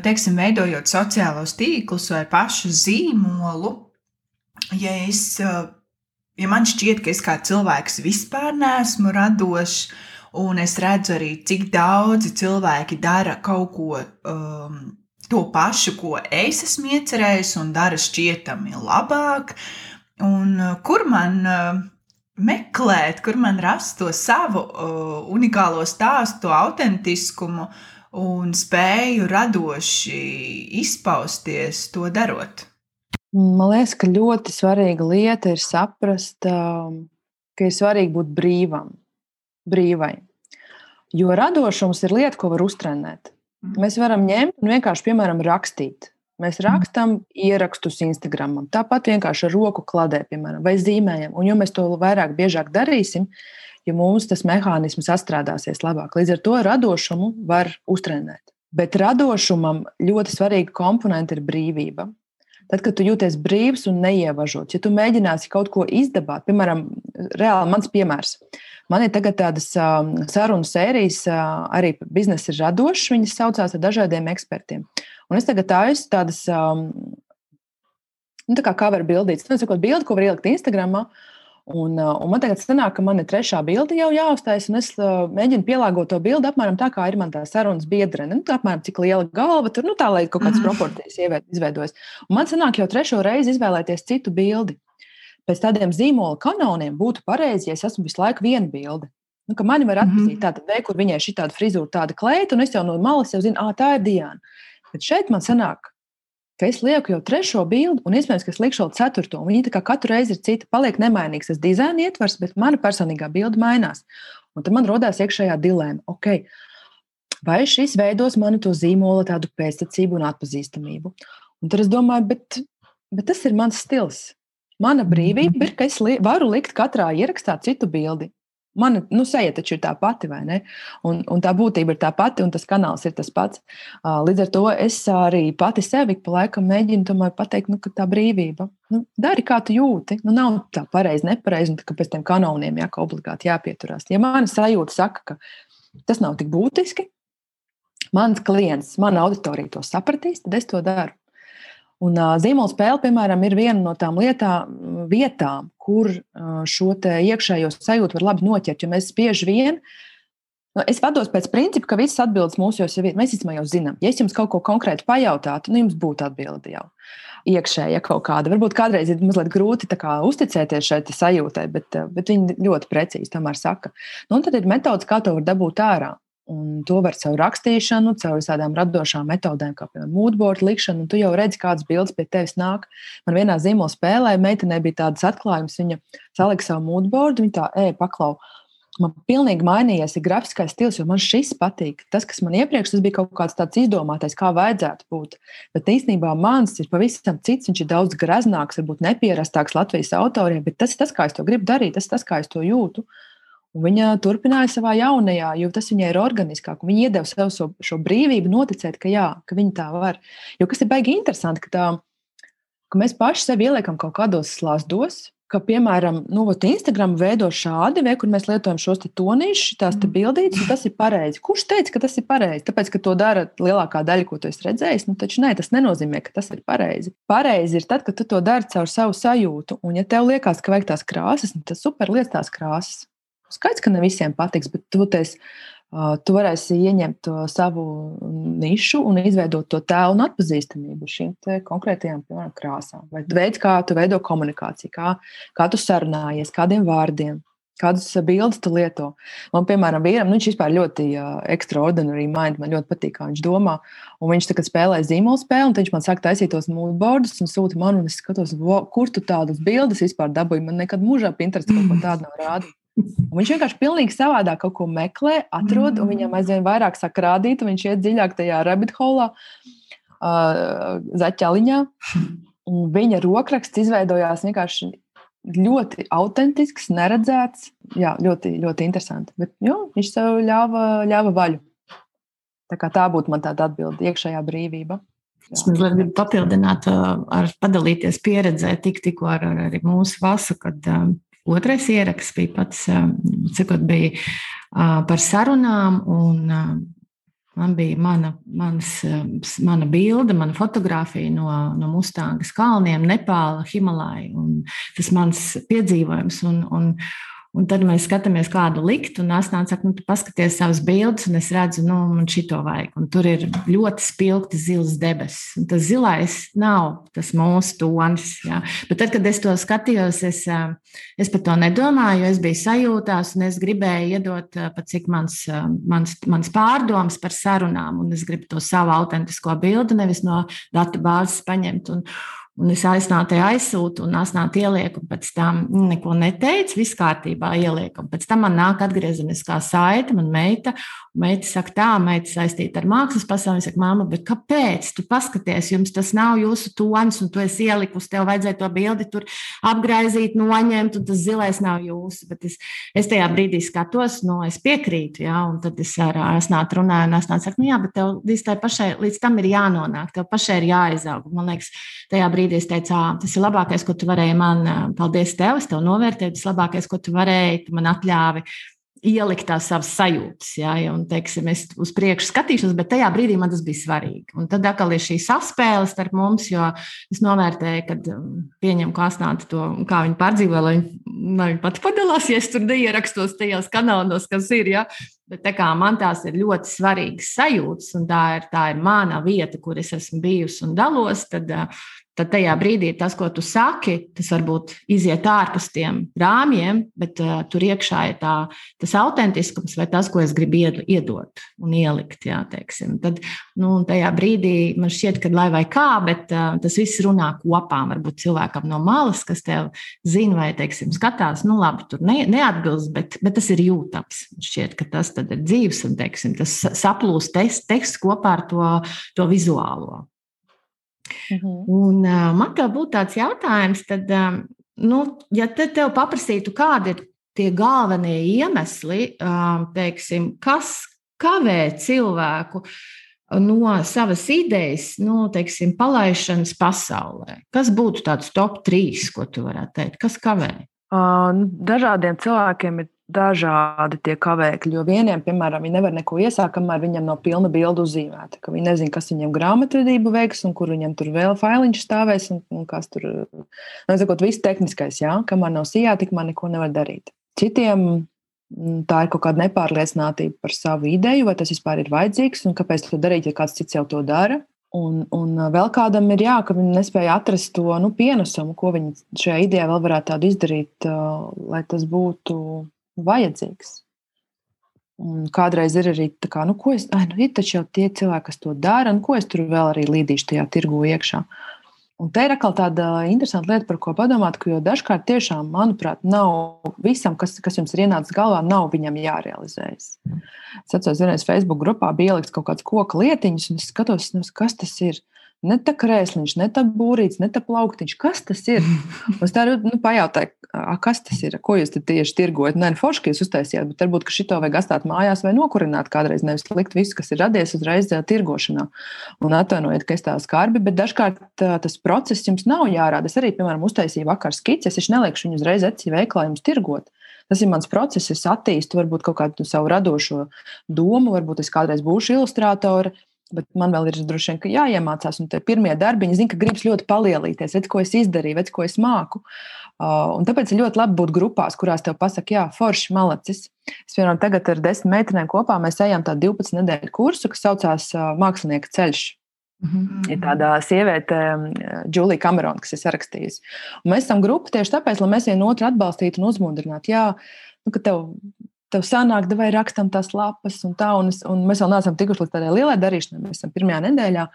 teiksim, veidojot sociālos tīklus vai pašu zīmolu. Ja, es, ja man šķiet, ka es kā cilvēks vispār neesmu radošs, un es redzu arī, cik daudzi cilvēki dara kaut ko um, to pašu, ko es esmu iecerējis, un dara šķietami labāk, un kur man meklēt, kur man rast to savu uh, unikālo stāstu, autentiskumu un spēju radoši izpausties to darot. Man liekas, ka ļoti svarīga lieta ir saprast, uh, ka ir svarīgi būt brīvam, brīvai. Jo radošums ir lieta, ko var uztrenēt. Mm. Mēs varam ņemt un vienkārši, piemēram, rakstīt. Mēs rakstām ierakstus Instagram, tāpat vienkārši ar roku kladē, piemēram, vai zīmējam. Un jo mēs to vairāk, biežāk darīsim, jo mums tas mehānisms sastrādāsies labāk. Līdz ar to radošumu var uztrenēt. Bet radošumam ļoti svarīga komponente ir brīvība. Tad, kad tu jūties brīvs un neievažots, ja tu mēģināsi kaut ko izdabāt, piemēram, reāli mans piemērs. Man ir tagad tādas um, sarunu sērijas, uh, arī biznesa ir radošas, viņas saucās ar dažādiem ekspertiem. Un es tagad taisu tādas, um, nu, tā kā cover bildītas, nu, sakot, bildi, ko var ielikt Instagramā. Uh, Un, uh, un man tagad sanāk, ka man ir trešā bilde jau jāuztais, un es uh, mēģinu pielāgot to bildi apmēram tā, kā ir man tā sarunas biedrene. Nu, apmēram cik liela galva tur, nu tā, lai kaut kādas proporcijas izveidojas. Un man sanāk jau trešo reizi izvēlēties citu bildi. Pēc tādiem zīmola kanoniem būtu pareizi, ja es esmu visu laiku viena bilde. Nu, ka mani var atpazīt, mm -hmm. tāda veidā, kur viņai šī tāda frizūra, tāda kleita, un es jau no malas jau zinu, ah, tā ir Diana. Bet šeit man sanāk, ka es lieku jau trešo bildi, un iespējams, ka es likšu vēl ceturto. Viņa kā katru reizi ir cita, paliek nemainīgs tas dizaina ietvers, bet mana personīgā bilde mainās. Un tad man rodās iekšējā dilēma. Okay, vai šis veidos manu to zīmola tādu pēctecību un atpazīstamību? Un tad es domāju, bet, bet tas ir mans stils. Mana brīvība ir, ka es li varu likt katrā ierakstā citu bildi. Mana nu, seja taču ir tā pati, vai ne? Un, un tā būtība ir tā pati, un tas kanāls ir tas pats. Līdz ar to es arī pati sevi pa laikam mēģinu pateikt, nu, ka tā brīvība. Nu, dari, kā tu jūti. Nu, nav tā pareizi, nepareizi, un pēc tam kanoniem jā, obligāti jāpieturās. Ja mana sajūta saka, ka tas nav tik būtiski, mans klients, mana auditorija to sapratīs, tad es to daru. Un uh, zīmola spēle, piemēram, ir viena no tām lietām, vietām, kur uh, šo iekšējo sajūtu var labi noķert. Jo mēs bieži vien, nu, es vados pēc principa, ka visas atbildes mūsu jau ir, mēs jau zinām. Ja es jums kaut ko konkrētu pajautātu, nu jums būtu atbilde jau iekšēja kaut kāda. Varbūt kādreiz ir mazliet grūti kā, uzticēties šai sajūtai, bet, bet viņi ļoti precīzi tomēr saka. Nu, tad ir metods, kā to var dabūt ārā. Un to var caur rakstīšanu, caur visādām radošām metodēm, kā piemēram mūžboard likšanu. Tu jau redzi, kādas bildes pie tevis nāk. Man vienā zīmola spēlē meitenei bija tādas atklājumas. Viņa salika savu mūžboardu, viņa tā, ej, paklau. Man pilnīgi mainījies ir grafiskais stils, jo man šis patīk. Tas, kas man iepriekš tas bija kaut kāds tāds izdomātais, kā vajadzētu būt. Bet īstenībā mans ir pavisam cits. Viņš ir daudz graznāks, varbūt nepierastāks Latvijas autoriem, bet tas ir tas, kā es to gribu darīt, tas ir tas, kā es to jūtu. Uh, Un viņa turpināja savā jaunajā, jo tas viņai ir organiskāk. Viņa iedeva sev šo, šo brīvību, noticēt, ka, jā, ka viņa tā var. Jo kas ir baigi interesanti, ka, tā, ka mēs paši sevi ieliekam kaut kādos slazdos, ka, piemēram, nu, Instagram veido šādi, vai kur mēs lietojam šos tonīšus, tās te mm. bildītas, un tas ir pareizi. Kurš teica, ka tas ir pareizi? Tāpēc, ka to dara lielākā daļa, ko tu esi redzējis, nu, taču nē, tas nenozīmē, ka tas ir pareizi. Pareizi ir tad, kad tu to dari caur savu sajūtu, un ja tev liekas, ka vajag tās krāsas, nu, tad super liec tās krāsas. Skaidrs, ka ne visiem patiks, bet tu, tes, tu varēsi ieņemt to savu nišu un izveidot to tēlu un atpazīstamību šīm konkrētajām piemēram, krāsām. Vai veids, kā tu veido komunikāciju, kā, kā tu sarunājies, kādiem vārdiem. Kādas bildes tu lieto? Man, piemēram, vīram, nu, viņš vispār ļoti uh, extraordinary mind, man ļoti patīk, kā viņš domā. Un viņš tagad spēlē zīmola spēli, un viņš man saka, taisīt tos mūžbordus un sūta man, un es skatos, kur tu tādas bildes vispār dabūji. Man nekad mūžā Pinterest kaut ko tādu nav rādījis. Un viņš vienkārši pilnīgi savādāk kaut ko meklē, atrod, un viņam aizvien vairāk sāk rādīt, un viņš iet dziļāk tajā rabbit holā, uh, zaķeliņā. Un viņa rokraksts izveidojās vienkārši ļoti autentisks, neredzēts. Jā, ļoti, ļoti interesanti. Bet jo, viņš sev ļāva, ļāva vaļu. Tā, tā būtu man tāda atbilde, iekšējā brīvība. Es mazliet gribu papildināt, ar padalīties pieredzē, tik, tikko ar, ar arī mūsu vasu, kad Otrais ieraksts bija pats, cikot bija par sarunām, un man bija mana, manas, mana bilde, mana fotografija no, no Mustangas kalniem, Nepāla, Himalāja, un tas mans piedzīvojums. Un, un, Un tad mēs skatāmies, kādu likt, un Asnāca saka, nu, tu paskaties savas bildes, un es redzu, nu, man šito vajag. Un tur ir ļoti spilgti zils debesis. Un tas zilais nav tas mūsu tonis. Jā. Bet tad, kad es to skatījos, es, es par to nedomāju, es biju sajūtās, un es gribēju iedot pat cik mans, mans, mans pārdoms par sarunām, un es gribu to savu autentisko bildi, nevis no datu bāzes paņemt. Un, Un es aizsnāju, aizsūtu, un asnāju ielieku, un pēc tam neko neteicu, viss kārtībā ielieku. Un pēc tam man nāk atgriezeniskā saite, man meita, meita saka, tā, meita saistīta ar mākslas pasauli. Viņa saka, māma, bet kāpēc? Tu paskaties, jums tas nav jūsu tonis, un tu esi ielikusi, tev vajadzēja to bildi tur apgraizīt, noņemt, un tas zilais nav jūsu. Bet es, es tajā brīdī skatos, no es piekrītu, jā, un tad es ar asnātu runāju, un asnātu saka, nu jā, bet tev līdz, pašai, līdz tam ir jānonāk, tev pašai ir jāizaug. Man liekas, tajā brīdī brīdī es teicu, tas ir labākais, ko tu varēji man, paldies tev, es tev novērtēju, tas labākais, ko tu varēji, tu man atļāvi ielikt tās savas sajūtas, ja, un, teiksim, es uz priekšu skatīšos, bet tajā brīdī man tas bija svarīgi. Un tad atkal ir šī saspēle starp mums, jo es novērtēju, kad um, pieņem klāsnāti to, kā viņi pārdzīvo, lai, lai viņi pati padalās, ja es tur neierakstos tajos kanālos, kas ir, ja. Bet tā kā man tās ir ļoti svarīgas sajūtas, un tā ir, tā ir mana vieta, kur es esmu bijusi un dalos, tad tad tajā brīdī tas, ko tu saki, tas varbūt iziet ārpus tiem rāmjiem, bet uh, tur iekšā ir tā, tas autentiskums vai tas, ko es gribu iedot un ielikt. Jā, teiksim. tad nu, tajā brīdī man šķiet, ka lai vai kā, bet uh, tas viss runā kopā. Varbūt cilvēkam no malas, kas tev zina vai teiksim, skatās, nu labi, tur ne, neatbilst, bet, bet tas ir jūtams. Šķiet, ka tas ir dzīves un teiksim, tas saplūst teksts kopā ar to, to vizuālo. Mhm. Un, man te būtu tāds jautājums, tad, nu, ja te tev paprasītu, kādi ir tie galvenie iemesli, teiksim, kas kavē cilvēku no savas idejas, nu, teiksim, palaišanas pasaulē? Kas būtu tāds top trīs, ko tu varētu teikt? Kas kavē? Uh, dažādiem cilvēkiem ir dažādi tie kavēkļi. Jo vieniem, piemēram, viņi nevar neko iesākt, kamēr viņam nav pilna bilde uzzīmēta. Viņi nezina, kas viņam grāmatvedību veiks, un kur viņam tur vēl failiņš stāvēs, un, un kas tur nu, nezakot, viss tehniskais, jā, kamēr nav sijā, tikmēr neko nevar darīt. Citiem mm, tā ir kaut kāda nepārliecinātība par savu ideju, vai tas vispār ir vajadzīgs, un kāpēc to darīt, ja kāds cits jau to dara. Un, un vēl kādam ir jā, ka viņi nespēja atrast to nu, pienesumu, ko viņi šajā idejā vēl varētu izdarīt, lai tas būtu vajadzīgs. Un kādreiz ir arī tā, kā, nu, ko es, ai, nu, ir taču jau tie cilvēki, kas to dara, un ko es tur vēl arī līdīšu tajā tirgu iekšā. Un te ir atkal tāda interesanta lieta, par ko padomāt, ka dažkārt tiešām, manuprāt, nav visam, kas, kas jums ir ienācis galvā, nav viņam jārealizējas. Es atceros, vienreiz Facebook grupā bija ielikts kaut kāds koka lietiņš, un es skatos, nu, kas tas ir. Ne tā krēsliņš, ne tā būrīts, ne tā plauktiņš. Kas tas ir? Es tā nu, pajautāju, kas tas ir, ko jūs tieši tirgojat. Nē, nu, forši, ka jūs uztaisījāt, bet varbūt šito vajag atstāt mājās vai nokurināt kādreiz. Nevis likt visu, kas ir radies uzreiz tirgošanā. Un atvainojiet, ka es tā skarbi, bet dažkārt tas process jums nav jārāda. Es arī, piemēram, uztaisīju vakar skices, es neliekšu viņu uzreiz eci veiklā jums tirgot. Tas ir mans process, es attīstu varbūt kaut kādu savu radošo domu, varbūt es kādreiz būšu ilustrātore, Bet man vēl ir droši vien jāiemācās, un tie pirmie darbiņi, zinu, ka gribas ļoti palielīties, redz, ko es izdarīju, redz, ko es māku. Uh, un tāpēc ir ļoti labi būt grupās, kurās tev pasaka, jā, forši malacis. Es piemēram, tagad ar desmit meitenēm kopā mēs ejam tādu 12 nedēļu kursu, kas saucās uh, Mākslinieka ceļš. Mm -hmm. Ir tāda sieviete, Džulija Kamerona, kas ir sarakstījusi. Un mēs esam grupa tieši tāpēc, lai mēs vienu otru atbalstītu un uzmundrinātu. Jā, nu, ka tev tev sanāk, vai rakstam tās lapas, un tā, un, es, un mēs vēl neesam tikuši līdz tādai lielai darīšanai. Mēs esam pirmajā nedēļā,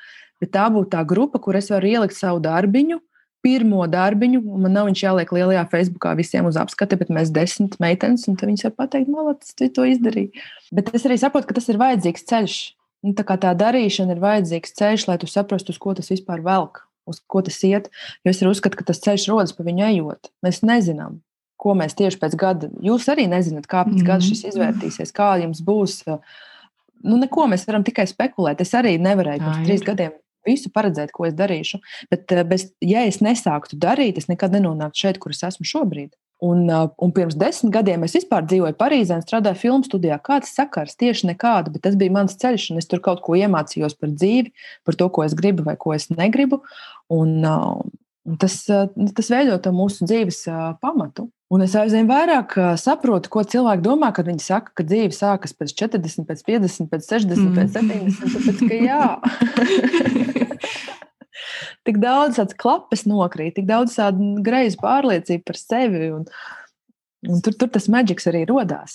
bet tā būtu tā grupa, kur es varu ielikt savu darbiņu, pirmo darbiņu, un man nav viņš jāliek lielajā Facebookā visiem uz apskati, bet mēs desmit meitenes, un viņas var pateikt, malacis, tu to izdarīji. Bet es arī saprotu, ka tas ir vajadzīgs ceļš. Nu, tā kā tā darīšana ir vajadzīgs ceļš, lai tu saprastu, uz ko tas vispār velk, uz ko tas iet. Jo es uzskatu, ka tas ceļš rodas pa viņu ejot. Mēs nezinām, ko mēs tieši pēc gada, jūs arī nezināt, kā pēc mm gada šis izvērtīsies, kā jums būs. Nu, neko mēs varam tikai spekulēt. Es arī nevarēju pirms trīs gadiem visu paredzēt, ko es darīšu. Bet, bez, ja es nesāktu darīt, es nekad nenonāktu šeit, kur es esmu šobrīd. Un, un pirms desmit gadiem es vispār dzīvoju Parīzē un strādāju filmu studijā. Kāds sakars? Tieši nekāda, bet tas bija mans ceļš, un es tur kaut ko iemācījos par dzīvi, par to, ko es gribu vai ko es negribu. Un tas, tas veido to mūsu dzīves pamatu. Un es aizvien vairāk saprotu, ko cilvēki domā, kad viņi saka, ka dzīve sākas pēc 40, pēc 50, pēc 60, mm. pēc 70. Tāpēc, ka jā. tik daudz tādas klapes nokrīt, tik daudz tādu greizu pārliecību par sevi. Un, un tur, tur tas maģiks arī rodās.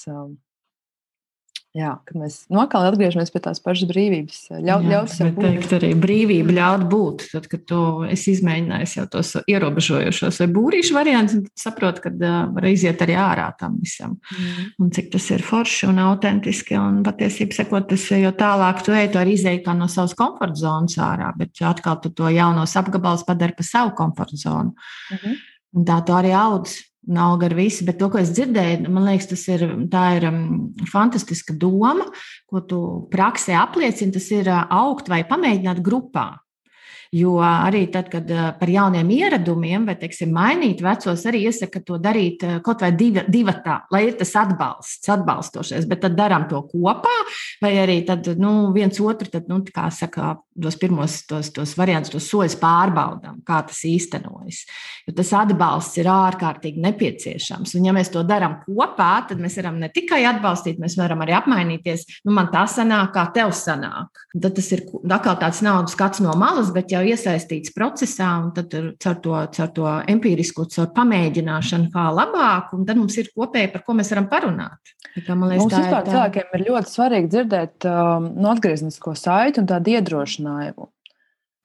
Jā, kad mēs atkal atgriežamies pie tās pašas brīvības. Ļaut, Jā, ļaut sev būt. Teikt, arī brīvība ļaut būt. Tad, kad tu esi izmēģinājis jau tos ierobežojošos vai būrīšu variantus, tad saproti, ka uh, var iziet arī ārā tam visam. Mm. Un cik tas ir forši un autentiski. Un patiesībā, sakot, tas jo tālāk tu ej, tu arī izēji kā no savas komforta zonas ārā, bet atkal tu to jaunos apgabalus padari par savu komforta zonu. Mm -hmm. Un tā tu arī audz nav gar visu, bet to, ko es dzirdēju, man liekas, tas ir, ir um, fantastiska doma, ko tu praksē apliecini. Tas ir uh, augt vai pamēģināt grupā. Jo arī tad, kad par jauniem ieradumiem, vai teiksim, mainīt vecos, arī iesaka to darīt kaut vai divi, divatā, lai ir tas atbalsts, atbalstošais, bet tad darām to kopā, vai arī tad, nu, viens otru, tad, nu, kā saka, tos pirmos tos, tos variantus, tos soļus pārbaudām, kā tas īstenojas. Jo tas atbalsts ir ārkārtīgi nepieciešams. Un, ja mēs to darām kopā, tad mēs varam ne tikai atbalstīt, mēs varam arī apmainīties. Nu, man tā sanāk, kā tev sanāk. Tad tas ir atkal tāds naudas skats no malas, bet jau iesaistīts procesā, un tad caur to, caur to empirisku, caur pamēģināšanu, kā labāk, un tad mums ir kopēji, par ko mēs varam parunāt. Kā, man liekas, mums vispār tā... cilvēkiem ir ļoti svarīgi dzirdēt um, no atgrieznisko saiti un tādu iedrošinājumu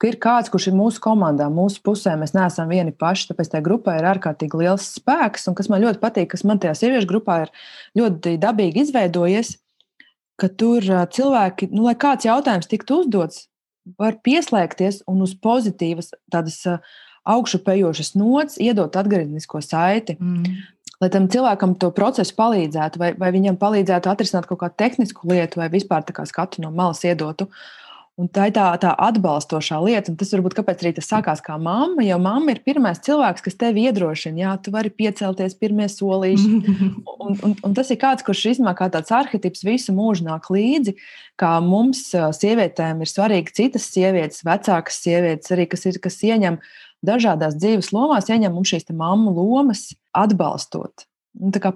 ka ir kāds, kurš ir mūsu komandā, mūsu pusē. Mēs neesam vieni paši, tāpēc tajā grupā ir ārkārtīgi liels spēks. Un kas man ļoti patīk, kas man tajā sieviešu grupā ir ļoti dabīgi izveidojies, ka tur cilvēki, nu, lai kāds jautājums tiktu uzdots, var pieslēgties un uz pozitīvas, tādas augšupejošas nots iedot atgrieznisko saiti. Mm. Lai tam cilvēkam to procesu palīdzētu, vai, vai viņam palīdzētu atrisināt kaut kādu tehnisku lietu, vai vispār skatu no malas iedotu. Uh, Un tā ir tā, tā atbalstošā lieta, un tas varbūt kāpēc arī tas sākās kā mamma. Jo mamma ir pirmais cilvēks, kas tevi iedrošina, jā, tu vari piecelties pirmie solīši. Un, un, un tas ir kāds, kurš īstenībā kā tāds arhitekts visu mūžu nāk līdzi, kā mums, sievietēm, ir svarīgi citas sievietes, vecākas sievietes, arī kas, ir, kas ieņem dažādās dzīves lomās, ieņem mums šīs mammu lomas, atbalstot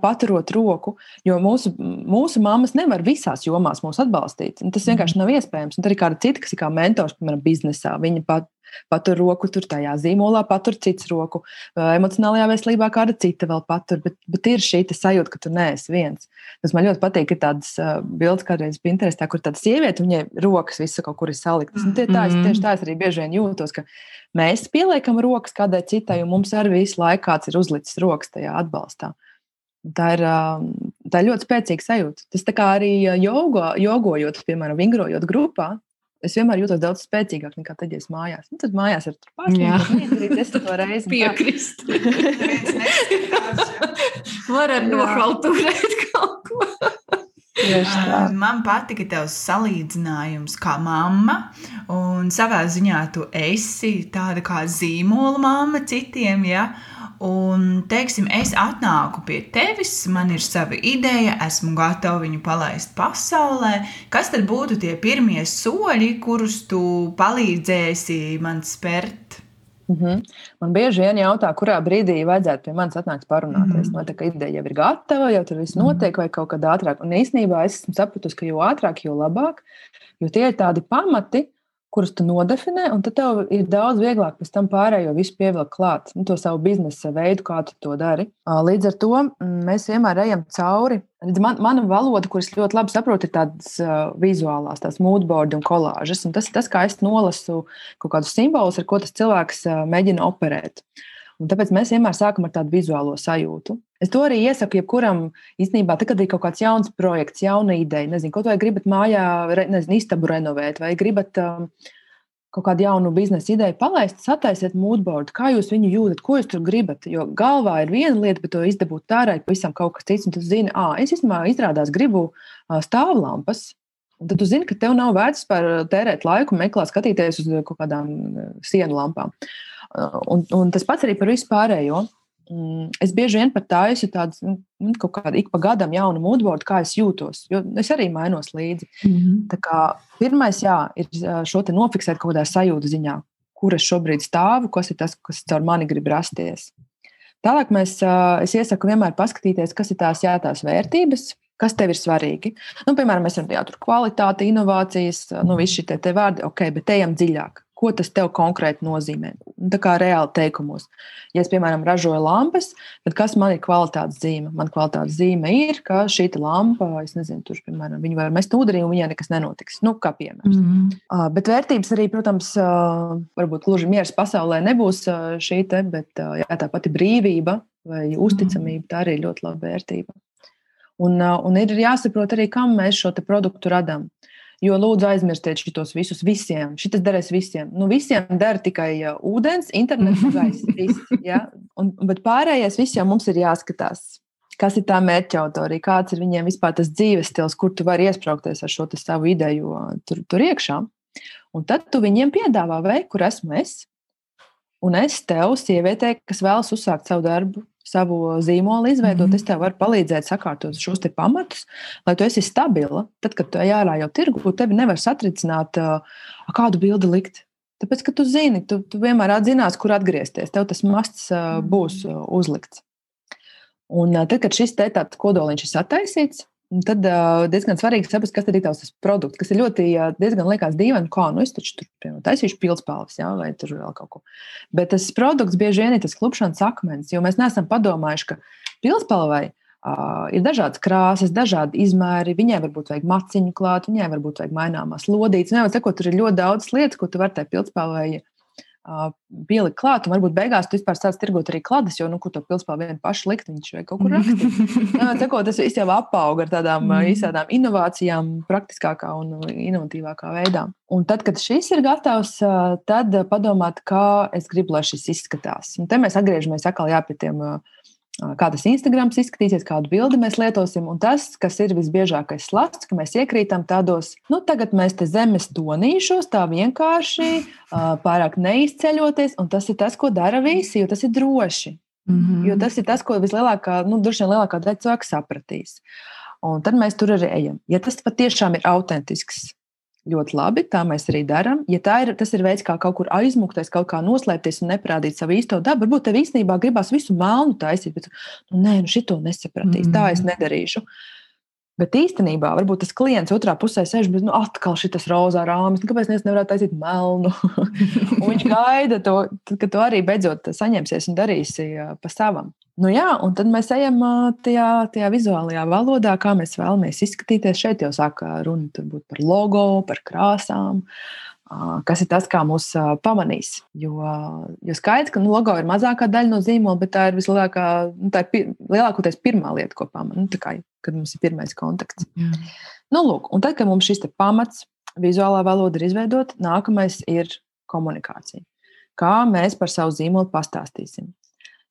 paturot roku, jo mūsu, mūsu mammas nevar visās jomās mūs atbalstīt. Tas vienkārši nav iespējams. Un tad ir kāda cita, kas ir kā mentors, piemēram, biznesā. Viņa pat, patur roku tur tajā zīmolā, patur cits roku. Emocionālajā veselībā kāda cita vēl patur. Bet, bet ir šī sajūta, ka tu neesi viens. Tas man ļoti patīk. Ir tādas uh, bildes, kādreiz Pinterestā, kur tāda sieviete, viņai rokas visur kaut kur ir saliktas. Un tie, tā, es, tieši tā es arī bieži vien jūtos, ka mēs pieliekam rokas kādai citai, un mums arī visu laiku kāds ir uzlicis rokas tajā atbalstā. Tā ir, tā ir ļoti spēcīga sajūta. Tas tā kā arī jogo, jogojot, piemēram, vingrojot grupā. Es vienmēr jūtos daudz spēcīgāk nekā tad, ja es mājās. Nu, tad mājās ir pārspīlēt, es to reizi piekrist. Varat nohalturēt kaut ko. Man patika tavs salīdzinājums kā mamma, un savā ziņā tu esi tāda kā zīmola mamma citiem, ja? Un, teiksim, es atnāku pie tevis, man ir sava ideja, esmu gatava viņu palaist pasaulē. Kas tad būtu tie pirmie soļi, kurus tu palīdzēsi man spērt? Mm -hmm. Man bieži vien jautā, kurā brīdī vajadzētu pie manis atnākt parunāties. Mm -hmm. Man tā kā ideja jau ir gatava, jau tur viss mhm. notiek, mm -hmm. vai kaut kad ātrāk. Un īsnībā es esmu sapratusi, ka jo ātrāk, jo labāk, jo tie ir tādi pamati, kurus tu nodefinē, un tad tev ir daudz vieglāk pēc tam pārējo visu pievilkt klāt, nu, to savu biznesa veidu, kā tu to dari. Līdz ar to mēs vienmēr ejam cauri. Man, mana valoda, kuras ļoti labi saprotu, ir tādas uh, vizuālās, tās moodboard un kolāžas. Un tas ir tas, kā es nolasu kaut kādus simbolus, ar ko tas cilvēks uh, mēģina operēt. Un tāpēc mēs vienmēr sākam ar tādu vizuālo sajūtu. Es to arī iesaku jebkuram, īstenībā, tad, kad ir kaut kāds jauns projekts, jauna ideja, nezinu, ko vai gribat mājā, nezinu, istabu renovēt, vai gribat um, kaut kādu jaunu biznesa ideju palaist, sataisiet moodboard, kā jūs viņu jūtat, ko jūs tur gribat. Jo galvā ir viena lieta, bet to izdabūt ārā ir pavisam kaut kas cits. Un tu zini, ah, es īstenībā izrādās gribu stāvlampas. Un tad tu zini, ka tev nav vērts par tērēt laiku, meklēt, skatīties uz kaut kādām sienu lampām. Un, un tas pats arī par visu pārējo. Mm, es bieži vien pat taisu tādu nu, nu, kaut kādu ik pa gadam jaunu moodboard, kā es jūtos. Jo es arī mainos līdzi. Mm -hmm. Pirmais, jā, ir šo te nofiksēt kaut kādā sajūta ziņā, kur es šobrīd stāvu, kas ir tas, kas caur mani grib rasties. Tālāk mēs, es iesaku vienmēr paskatīties, kas ir tās jātās vērtības, kas tev ir svarīgi. Nu, piemēram, mēs varam teikt, kvalitāte, inovācijas, nu, visi šie te, te vārdi, ok, bet ejam dziļāk ko tas tev konkrēti nozīmē. Nu, tā kā reāli teikumos. Ja es, piemēram, ražoju lampas, tad kas man ir kvalitātes zīme? Man kvalitātes zīme ir, ka šī lampa, es nezinu, tur, piemēram, viņu var mest ūdenī un viņai nekas nenotiks. Nu, kā piemērs. Mm -hmm. uh, bet vērtības arī, protams, uh, varbūt gluži miers pasaulē nebūs uh, šī te, bet uh, jā, tā pati brīvība vai uzticamība, tā arī ir ļoti laba vērtība. Un, un ir jāsaprot arī, kam mēs šo produktu radām. Jo lūdzu aizmirstiet šitos visus visiem. Šitas derēs visiem. Nu, visiem der tikai uh, ūdens, internets, gaisa. Viss, ja? un, bet pārējais jau mums ir jāskatās. Kas ir tā mērķa autorija, kāds ir viņiem vispār tas dzīves stils, kur tu vari iesprāgties ar šo savu ideju tur, tur iekšā. Un tad tu viņiem piedāvā veidu, kur esmu es. Un es tev, sievietei, kas vēlas uzsākt savu darbu, savu zīmolu izveidot, mm -hmm. es tev varu palīdzēt sakārtot šos pamatus, lai tu esi stabila. Tad, kad tu ej ārā jau tirgu, tevi nevar satricināt, kādu bildi likt. Tāpēc, ka tu zini, tu, tu vienmēr atzinās, kur atgriezties. Tev tas masts būs uzlikts. Un tad, kad šis te tāds kodoliņš ir sataisīts, Tad uh, diezgan svarīgi saprast, kas ir tavs produkts, kas ir ļoti uh, diezgan liekas dīvaini, kā nu es taču tur piemēram, taisīšu pildspalvas, ja, vai tur vēl kaut ko. Bet tas produkts bieži vien ir tas klupšanas akmens, jo mēs neesam padomājuši, ka pildspalvai uh, ir dažādas krāsas, dažādi izmēri. Viņai varbūt vajag maciņu klāt, viņai varbūt vajag maināmās lodītes. Nevar sakot, tur ir ļoti daudz lietas, ko tu vari tajā pildspalvai pielikt klāt, un varbūt beigās tu vispār sāc tirgot arī kladas, jo, nu, kur to pilspālu vienu pašu likt, viņš vai kaut kur rakstīt. Ceko, tas viss jau apauga ar tādām mm. izsādām inovācijām, praktiskākā un inovatīvākā veidā. Un tad, kad šis ir gatavs, tad padomāt, kā es gribu, lai šis izskatās. Un te mēs atgriežamies atkal jā, pie tiem uh, kā tas Instagram izskatīsies, kādu bildi mēs lietosim. Un tas, kas ir visbiežākais slasts, ka mēs iekrītam tādos, nu, tagad mēs te zemes donīšos, tā vienkārši pārāk neizceļoties, un tas ir tas, ko dara visi, jo tas ir droši. Mm -hmm. Jo tas ir tas, ko vislielākā, nu, droši vien lielākā daļa cilvēku sapratīs. Un tad mēs tur arī ejam. Ja tas patiešām ir autentisks ļoti labi. Tā mēs arī darām. Ja ir, tas ir veids, kā kaut kur aizmukties, kaut kā noslēpties un neparādīt savu īsto dabu, varbūt tev īstenībā gribās visu melnu taisīt, bet nu, nē, nu šito nesapratīs, mm. tā es mm. nedarīšu. Bet īstenībā varbūt tas klients otrā pusē sēž, bet nu, atkal šis rozā rāmis, nu, kāpēc es nevaru taisīt melnu? viņš gaida to, ka tu arī beidzot saņemsies un darīsi pa savam. Nu jā, un tad mēs ejam tajā, tajā vizuālajā valodā, kā mēs vēlamies izskatīties. Šeit jau sākā runa par logo, par krāsām, kas ir tas, kā mūs pamanīs. Jo, jo skaidrs, ka logo ir mazākā daļa no zīmola, bet tā ir vislielākā, nu, tā ir pir, lielākoties pirmā lieta, ko pamanām. Nu, kā, kad mums ir pirmais kontakts. Jā. Nu, lūk, un tad, kad mums šis pamats, vizuālā valoda ir izveidota, nākamais ir komunikācija. Kā mēs par savu zīmolu pastāstīsim?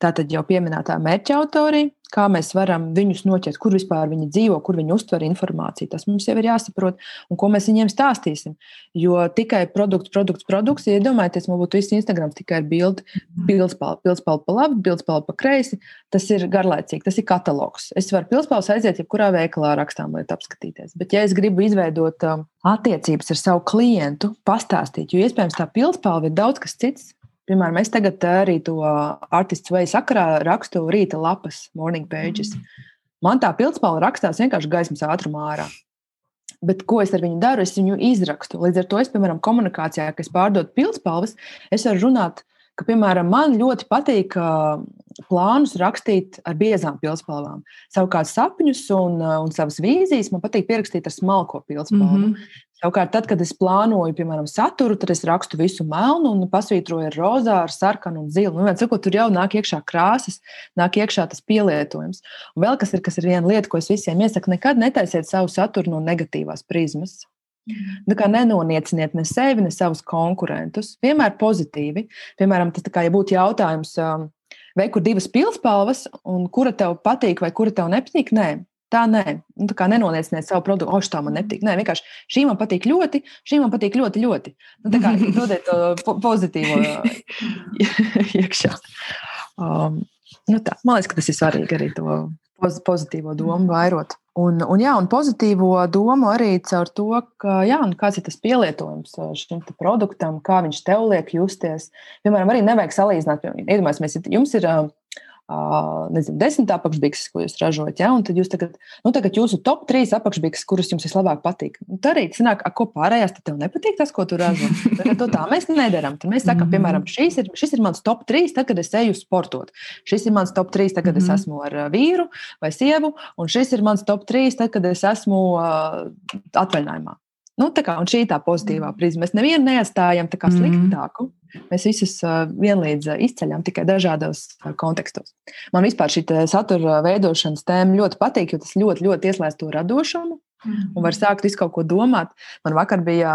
Tātad jau pieminētā mērķa autori, kā mēs varam viņus noķert, kur vispār viņi dzīvo, kur viņi uztver informāciju. Tas mums jau ir jāsaprot, un ko mēs viņiem stāstīsim. Jo tikai produkts, produkts, produkts, ja iedomājieties, man būtu viss Instagram tikai ar bildi, pildspalva, pildspalva pa labi, pildspalva pa kreisi. Tas ir garlaicīgi, tas ir katalogs. Es varu pildspalvas aiziet, jebkurā veikalā rakstām, lai apskatīties. Bet, ja es gribu izveidot um, attiecības ar savu klientu, pastāstīt, jo iespējams tā pildspalva ir daudz kas cits Piemēram, es tagad arī to artistu vai sakarā rakstu rīta lapas, morning pages. Mm. Man tā pildspalva rakstās vienkārši gaismas ātrumā ārā. Bet ko es ar viņu daru? Es viņu izrakstu. Līdz ar to es, piemēram, komunikācijā, kas pārdod pildspalvas, es varu runāt, ka, piemēram, man ļoti patīk plānus rakstīt ar biezām pildspalvām. Savukārt sapņus un, un savas vīzijas man patīk pierakstīt ar smalko pildspalvu. Mm -hmm. Savukārt, tad, kad es plānoju, piemēram, saturu, tad es rakstu visu melnu un pasvītroju ar rozā, ar sarkanu un zilu. Nu, sakot, tur jau nāk iekšā krāsas, nāk iekšā tas pielietojums. Un vēl kas ir, kas ir viena lieta, ko es visiem iesaku, nekad netaisiet savu saturu no negatīvās prizmas. Tā nu, kā nenonieciniet ne sevi, ne savus konkurentus. Vienmēr pozitīvi. Piemēram, tas kā ja būtu jautājums, um, vai kur divas pilspalvas, un kura tev patīk, vai kura tev nepatīk. Nē, Tā nē, nu, tā kā nenolieciniet savu produktu, oh, tā man nepatīk. Nē, vienkārši šī man patīk ļoti, šī man patīk ļoti, ļoti. Nu, tā kā dodiet to po pozitīvo iekšā. Um, nu tā, man liekas, ka tas ir svarīgi arī to pozitīvo domu vairot. Un, un, jā, un pozitīvo domu arī caur to, ka, jā, kāds ir tas pielietojums uh, šim produktam, kā viņš tev liek justies. Piemēram, arī nevajag salīdzināt. Iedomājieties, jums ir uh, nezinu, desmit apakšbikses, ko jūs ražojat. Ja? Un tad jūs tagad, nu, tagad jūsu top trīs apakšbikses, kuras jums vislabāk patīk. Un tad arī sanāk, ko pārējās, tad tev nepatīk tas, ko tu ražo. Tad to tā mēs nedarām. Tad mēs sakām, piemēram, šis ir, šis ir mans top trīs, tad, kad es eju sportot. Šis ir mans top trīs, tad, kad es mhm. esmu ar vīru vai sievu, un šis ir mans top trīs, tad, kad es esmu uh, atvaļinājumā. Nu, tā kā, šī ir tā pozitīvā mm. prizma. Mēs nevienu neatstājam tā kā mm. sliktāku. Mēs visus vienlīdz izceļam tikai dažādos kontekstos. Man vispār šī satura veidošanas tēma ļoti patīk, jo tas ļoti, ļoti ieslēdz to radošumu. Un var sākt visu kaut ko domāt. Man vakar bija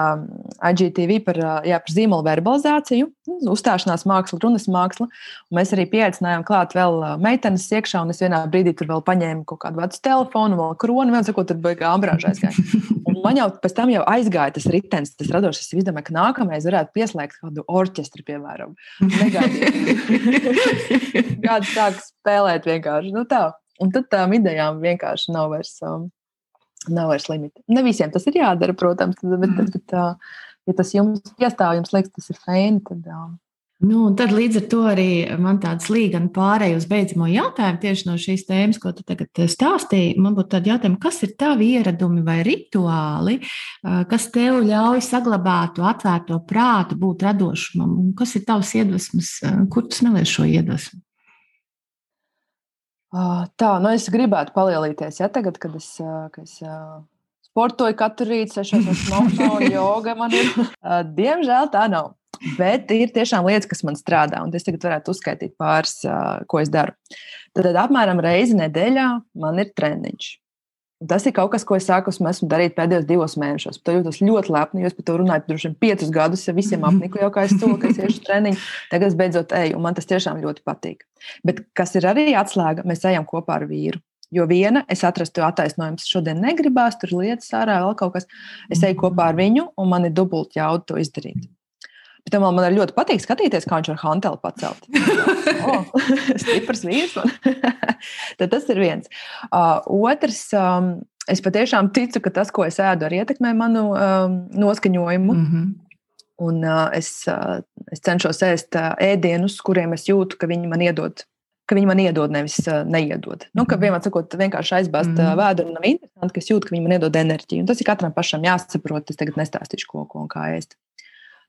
IGTV par, jā, par zīmolu verbalizāciju, nu, uzstāšanās māksla, runas māksla. Mēs arī pieaicinājām klāt vēl meitenes iekšā, un es vienā brīdī tur vēl paņēmu kaut kādu vecu telefonu, vēl kroni, vēl sakot, tur bija ambrāžais. Un man jau pēc tam jau aizgāja tas ritenis, tas radošais. Es domāju, ka nākamais varētu pieslēgt kādu orķestri, piemēram. Kāds sāk spēlēt vienkārši. Nu, tā. Un tad tām idejām vienkārši nav vairs, um, nav vairs limita. Ne visiem tas ir jādara, protams, bet, bet, bet, uh, ja tas jums piestāv, jums liekas, tas ir fēni, tad. Nu, tad līdz ar to arī man tāds līgani pārēj uz beidzamo jautājumu tieši no šīs tēmas, ko tu tagad stāstīji. Man būtu tādi jautājumi, kas ir tavi ieradumi vai rituāli, kas tev ļauj saglabāt to atvērto prātu, būt radošumam, un kas ir tavs iedvesmas, kur tu smelies šo iedvesmu? Ah, tā, nu es gribētu palielīties, ja tagad, kad es, kad es sportoju katru rītu, sešos no, no joga man ir. Diemžēl tā nav. Bet ir tiešām lietas, kas man strādā, un es tagad varētu uzskaitīt pāris, ko es daru. Tad, tad apmēram reizi nedēļā man ir treniņš. Tas ir kaut kas, ko es sāku esmu darīt pēdējos divos mēnešos. Par to jūtos ļoti lepni. Jūs par to droši vien piecus gadus, ja visiem apniku jau kā es to, ka es iešu treniņu. Tagad es beidzot eju, un man tas tiešām ļoti patīk. Bet kas ir arī atslēga, mēs ejam kopā ar vīru. Jo viena, es atrastu attaisnojumu, šodien negribās, tur lietas ārā, vēl kaut kas. Es eju kopā ar viņu, un man ir dubulti jauda to izdarīt. Bet man, man ļoti patīk skatīties, kā viņš var hanteli pacelt. oh, stiprs vīrs. Tad tas ir viens. Uh, otrs, um, es patiešām ticu, ka tas, ko es ēdu, arī ietekmē manu um, noskaņojumu. Mm -hmm. Un uh, es, uh, es cenšos ēst uh, ēdienus, kuriem es jūtu, ka viņi man iedod ka viņi man iedod, nevis uh, neiedod. Nu, ka mhm. vienmēr sakot, vienkārši aizbāzt mm vēdru nav interesanti, ka es jūtu, ka viņi man iedod enerģiju. Un tas ir katram pašam jāsaprot. Es tagad nestāstīšu, ko, ko un kā ēst.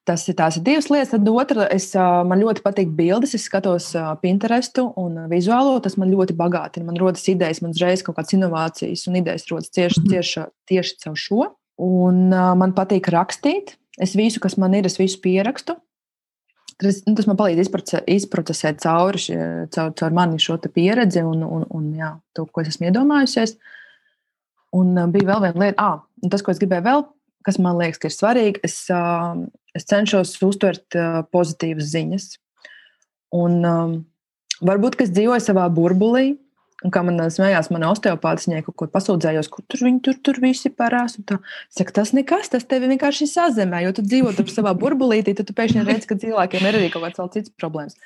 Tas ir tās divas lietas. Tad otra, es, man ļoti patīk bildes. Es skatos Pinterestu un vizuālo. Tas man ļoti bagātina. Man rodas idejas, man uzreiz kaut kādas inovācijas un idejas rodas tieši, mhm. tieši, tieši caur šo. Un man patīk rakstīt. Es visu, kas man ir, es visu pierakstu. Tas, nu, tas man palīdz izprocesēt cauri, caur, caur mani šo pieredzi un, un, un jā, to, ko es esmu iedomājusies. Un bija vēl viena lieta, ah, tas, ko es gribēju vēl kas man liekas, ka ir svarīgi, es, es cenšos uztvert pozitīvas ziņas. Un, um, varbūt, es dzīvoju savā burbulī, un kā man smējās, man osteopāts viņai kaut ko pasūdzējos, kur tur viņi tur, tur visi parās. Es saku, tas nekas, tas tevi vienkārši sazemē, jo tu dzīvo tur savā burbulītī, tad tu pēkšņi redz, ka cilvēkiem ir arī kaut kāds cits problēmas.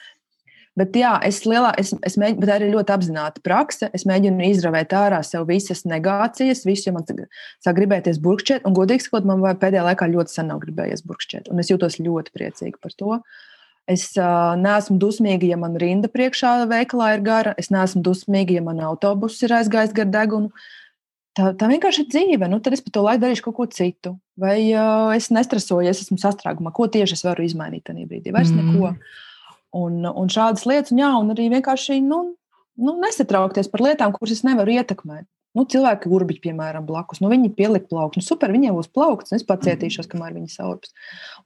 Bet, jā, es, lielā, es, es mēģinu, bet tā ir ļoti apzināta prakse. Es mēģinu izravēt ārā sev visas negācijas, visu, ja man sāk gribēties burkšķēt. Un, godīgi sakot, man pēdējā laikā ļoti sen nav gribējies burkšķēt. Un es jūtos ļoti priecīgi par to. Es uh, neesmu dusmīga, ja man rinda priekšā veikalā ir gara. Es neesmu dusmīga, ja man autobuss ir aizgājis gar degunu. Tā, tā vienkārši ir dzīve. Nu, tad es par to laiku darīšu kaut ko citu. Vai uh, es nestresoju, ja es esmu sastrēgumā. Ko tieši es varu izmainīt tajā brīdī? Vairs mm. neko. Un, un šādas lietas, un, jā, un arī vienkārši nu, nu, nesatraukties par lietām, kuras es nevaru ietekmēt. Nu, cilvēki, urbiņi, piemēram, blakus, nu, viņi pielikt plauktu. Nu, super, viņiem būs plaukts, un es pacietīšos, kamēr viņi saurps.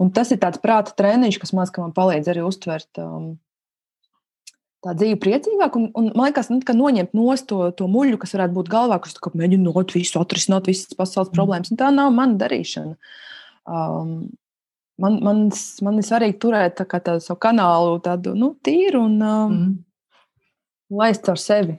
Un tas ir tāds prāta treniņš, kas man, man palīdz arī uztvert um, tā dzīve priecīgāk. Un, un man liekas, nu, ka noņemt nost to, to muļu, kas varētu būt galvā, kas mēģina not visu atrisināt, visas pasaules problēmas. Un tā nav mana darīšana. Um, man, man, man ir svarīgi turēt tā tādu savu kanālu, tādu nu, tīru un um, mm. laist ar sevi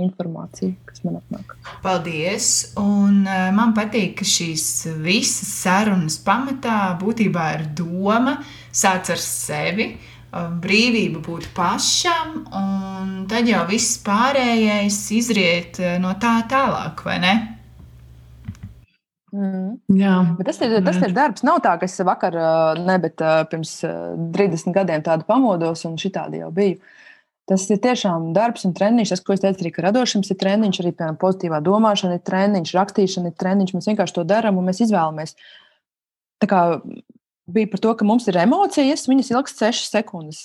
informāciju, kas man atnāk. Paldies! Un, uh, man patīk, ka šīs visas sarunas pamatā būtībā ir doma sāc ar sevi. Uh, brīvība būt pašam, un tad jau viss pārējais izriet uh, no tā tālāk, vai ne? Mm. Jā. Bet tas ir, tas ir darbs. Nav tā, ka es vakar, ne, bet pirms 30 gadiem tādu pamodos un šitādi jau biju. Tas ir tiešām darbs un treniņš. Tas, ko es teicu, arī ka radošums ir treniņš, arī piemēram, pozitīvā domāšana ir treniņš, rakstīšana ir treniņš. Mēs vienkārši to darām un mēs izvēlamies. Tā kā bija par to, ka mums ir emocijas, viņas ilgst 6 sekundes,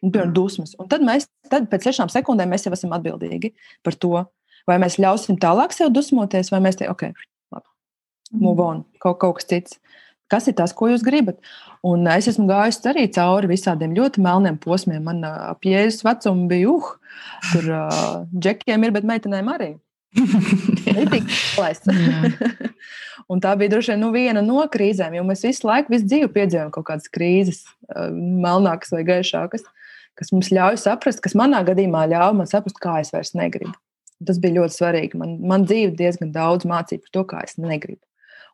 piemēram, dusmas. Un tad mēs tad pēc 6 sekundēm mēs jau esam atbildīgi par to, vai mēs ļausim tālāk sev dusmoties, vai mēs te, ok, move on, kaut, kaut kas cits. Kas ir tas, ko jūs gribat? Un es esmu gājis arī cauri visādiem ļoti melniem posmiem. Man ap jēzus vecumu bija, uh, tur uh, džekiem ir, bet meitenēm arī. un tā bija droši vien nu, viena no krīzēm, jo mēs visu laiku, visu dzīvi piedzīvojam kaut kādas krīzes, melnākas vai gaišākas, kas mums ļauj saprast, kas manā gadījumā ļauj man saprast, kā es vairs negribu. Tas bija ļoti svarīgi. Man, man dzīve diezgan daudz mācīja par to, kā es negribu.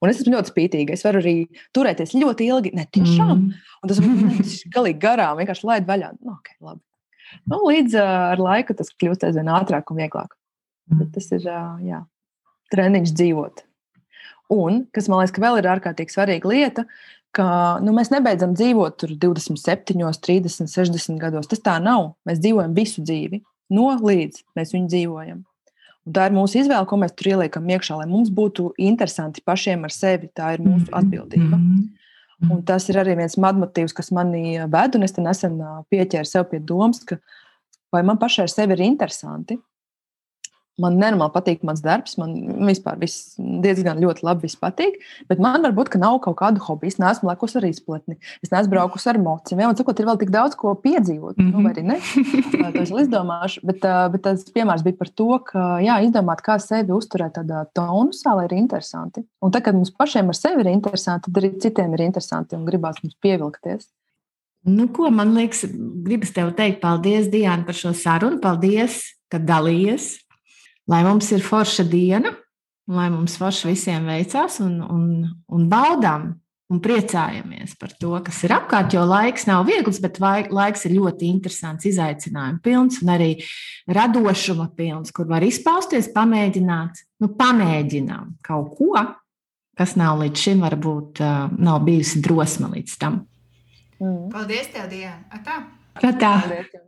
Un es esmu ļoti spītīga. Es varu arī turēties ļoti ilgi. Ne tiešām. Mm. Un tas ir galīgi garām, vienkārši laid vaļā. Nu, okay, labi. nu, līdz uh, ar laiku tas kļūst aizvien ātrāk un vieglāk. Mm. Bet tas ir uh, jā, treniņš dzīvot. Un, kas man liekas, vēl ir ārkārtīgi svarīga lieta, ka nu, mēs nebeidzam dzīvot tur 27, 30, 60 gados. Tas tā nav. Mēs dzīvojam visu dzīvi. No līdz mēs viņu dzīvojam. Un tā ir mūsu izvēle, ko mēs tur ieliekam iekšā, lai mums būtu interesanti pašiem ar sevi. Tā ir mūsu mhm. atbildība. Mm -hmm. Un tas ir arī viens motīvs, kas manī ved, un es nesen pieķēru sev pie domas, ka vai man pašai ar sevi ir interesanti. Man nenormāli patīk mans darbs, man vispār viss diezgan ļoti labi patīk. Bet man varbūt nav kaut kāda hobija. Es neesmu lekus ar izplatni, es neesmu braukus ar mociem. Man sakot, ir vēl tik daudz ko piedzīvot. Mm -hmm. nu, vai arī ne? to es izdomāšu. Bet, bet tas piemērs bija par to, ka jā, izdomāt, kā sevi uzturēt tādā tonusā, lai ir interesanti. Un tad, kad mums pašiem ar sevi ir interesanti, tad arī citiem ir interesanti un gribās mums pievilkties. Nu, ko man liekas, gribas tev teikt, paldies, Diana, par šo sarunu. Paldies, ka dalījies lai mums ir forša diena, lai mums forši visiem veicās un, un, un baudām un priecājamies par to, kas ir apkārt. Jo laiks nav viegls, bet laiks ir ļoti interesants, izaicinājums pilns un arī radošuma pilns, kur var izpausties, pamēģināt, nu, pamēģinām kaut ko, kas nav līdz šim, varbūt nav bijusi drosme līdz tam. Mm. Paldies, tev, Diana! Atā! Atā. Paldies.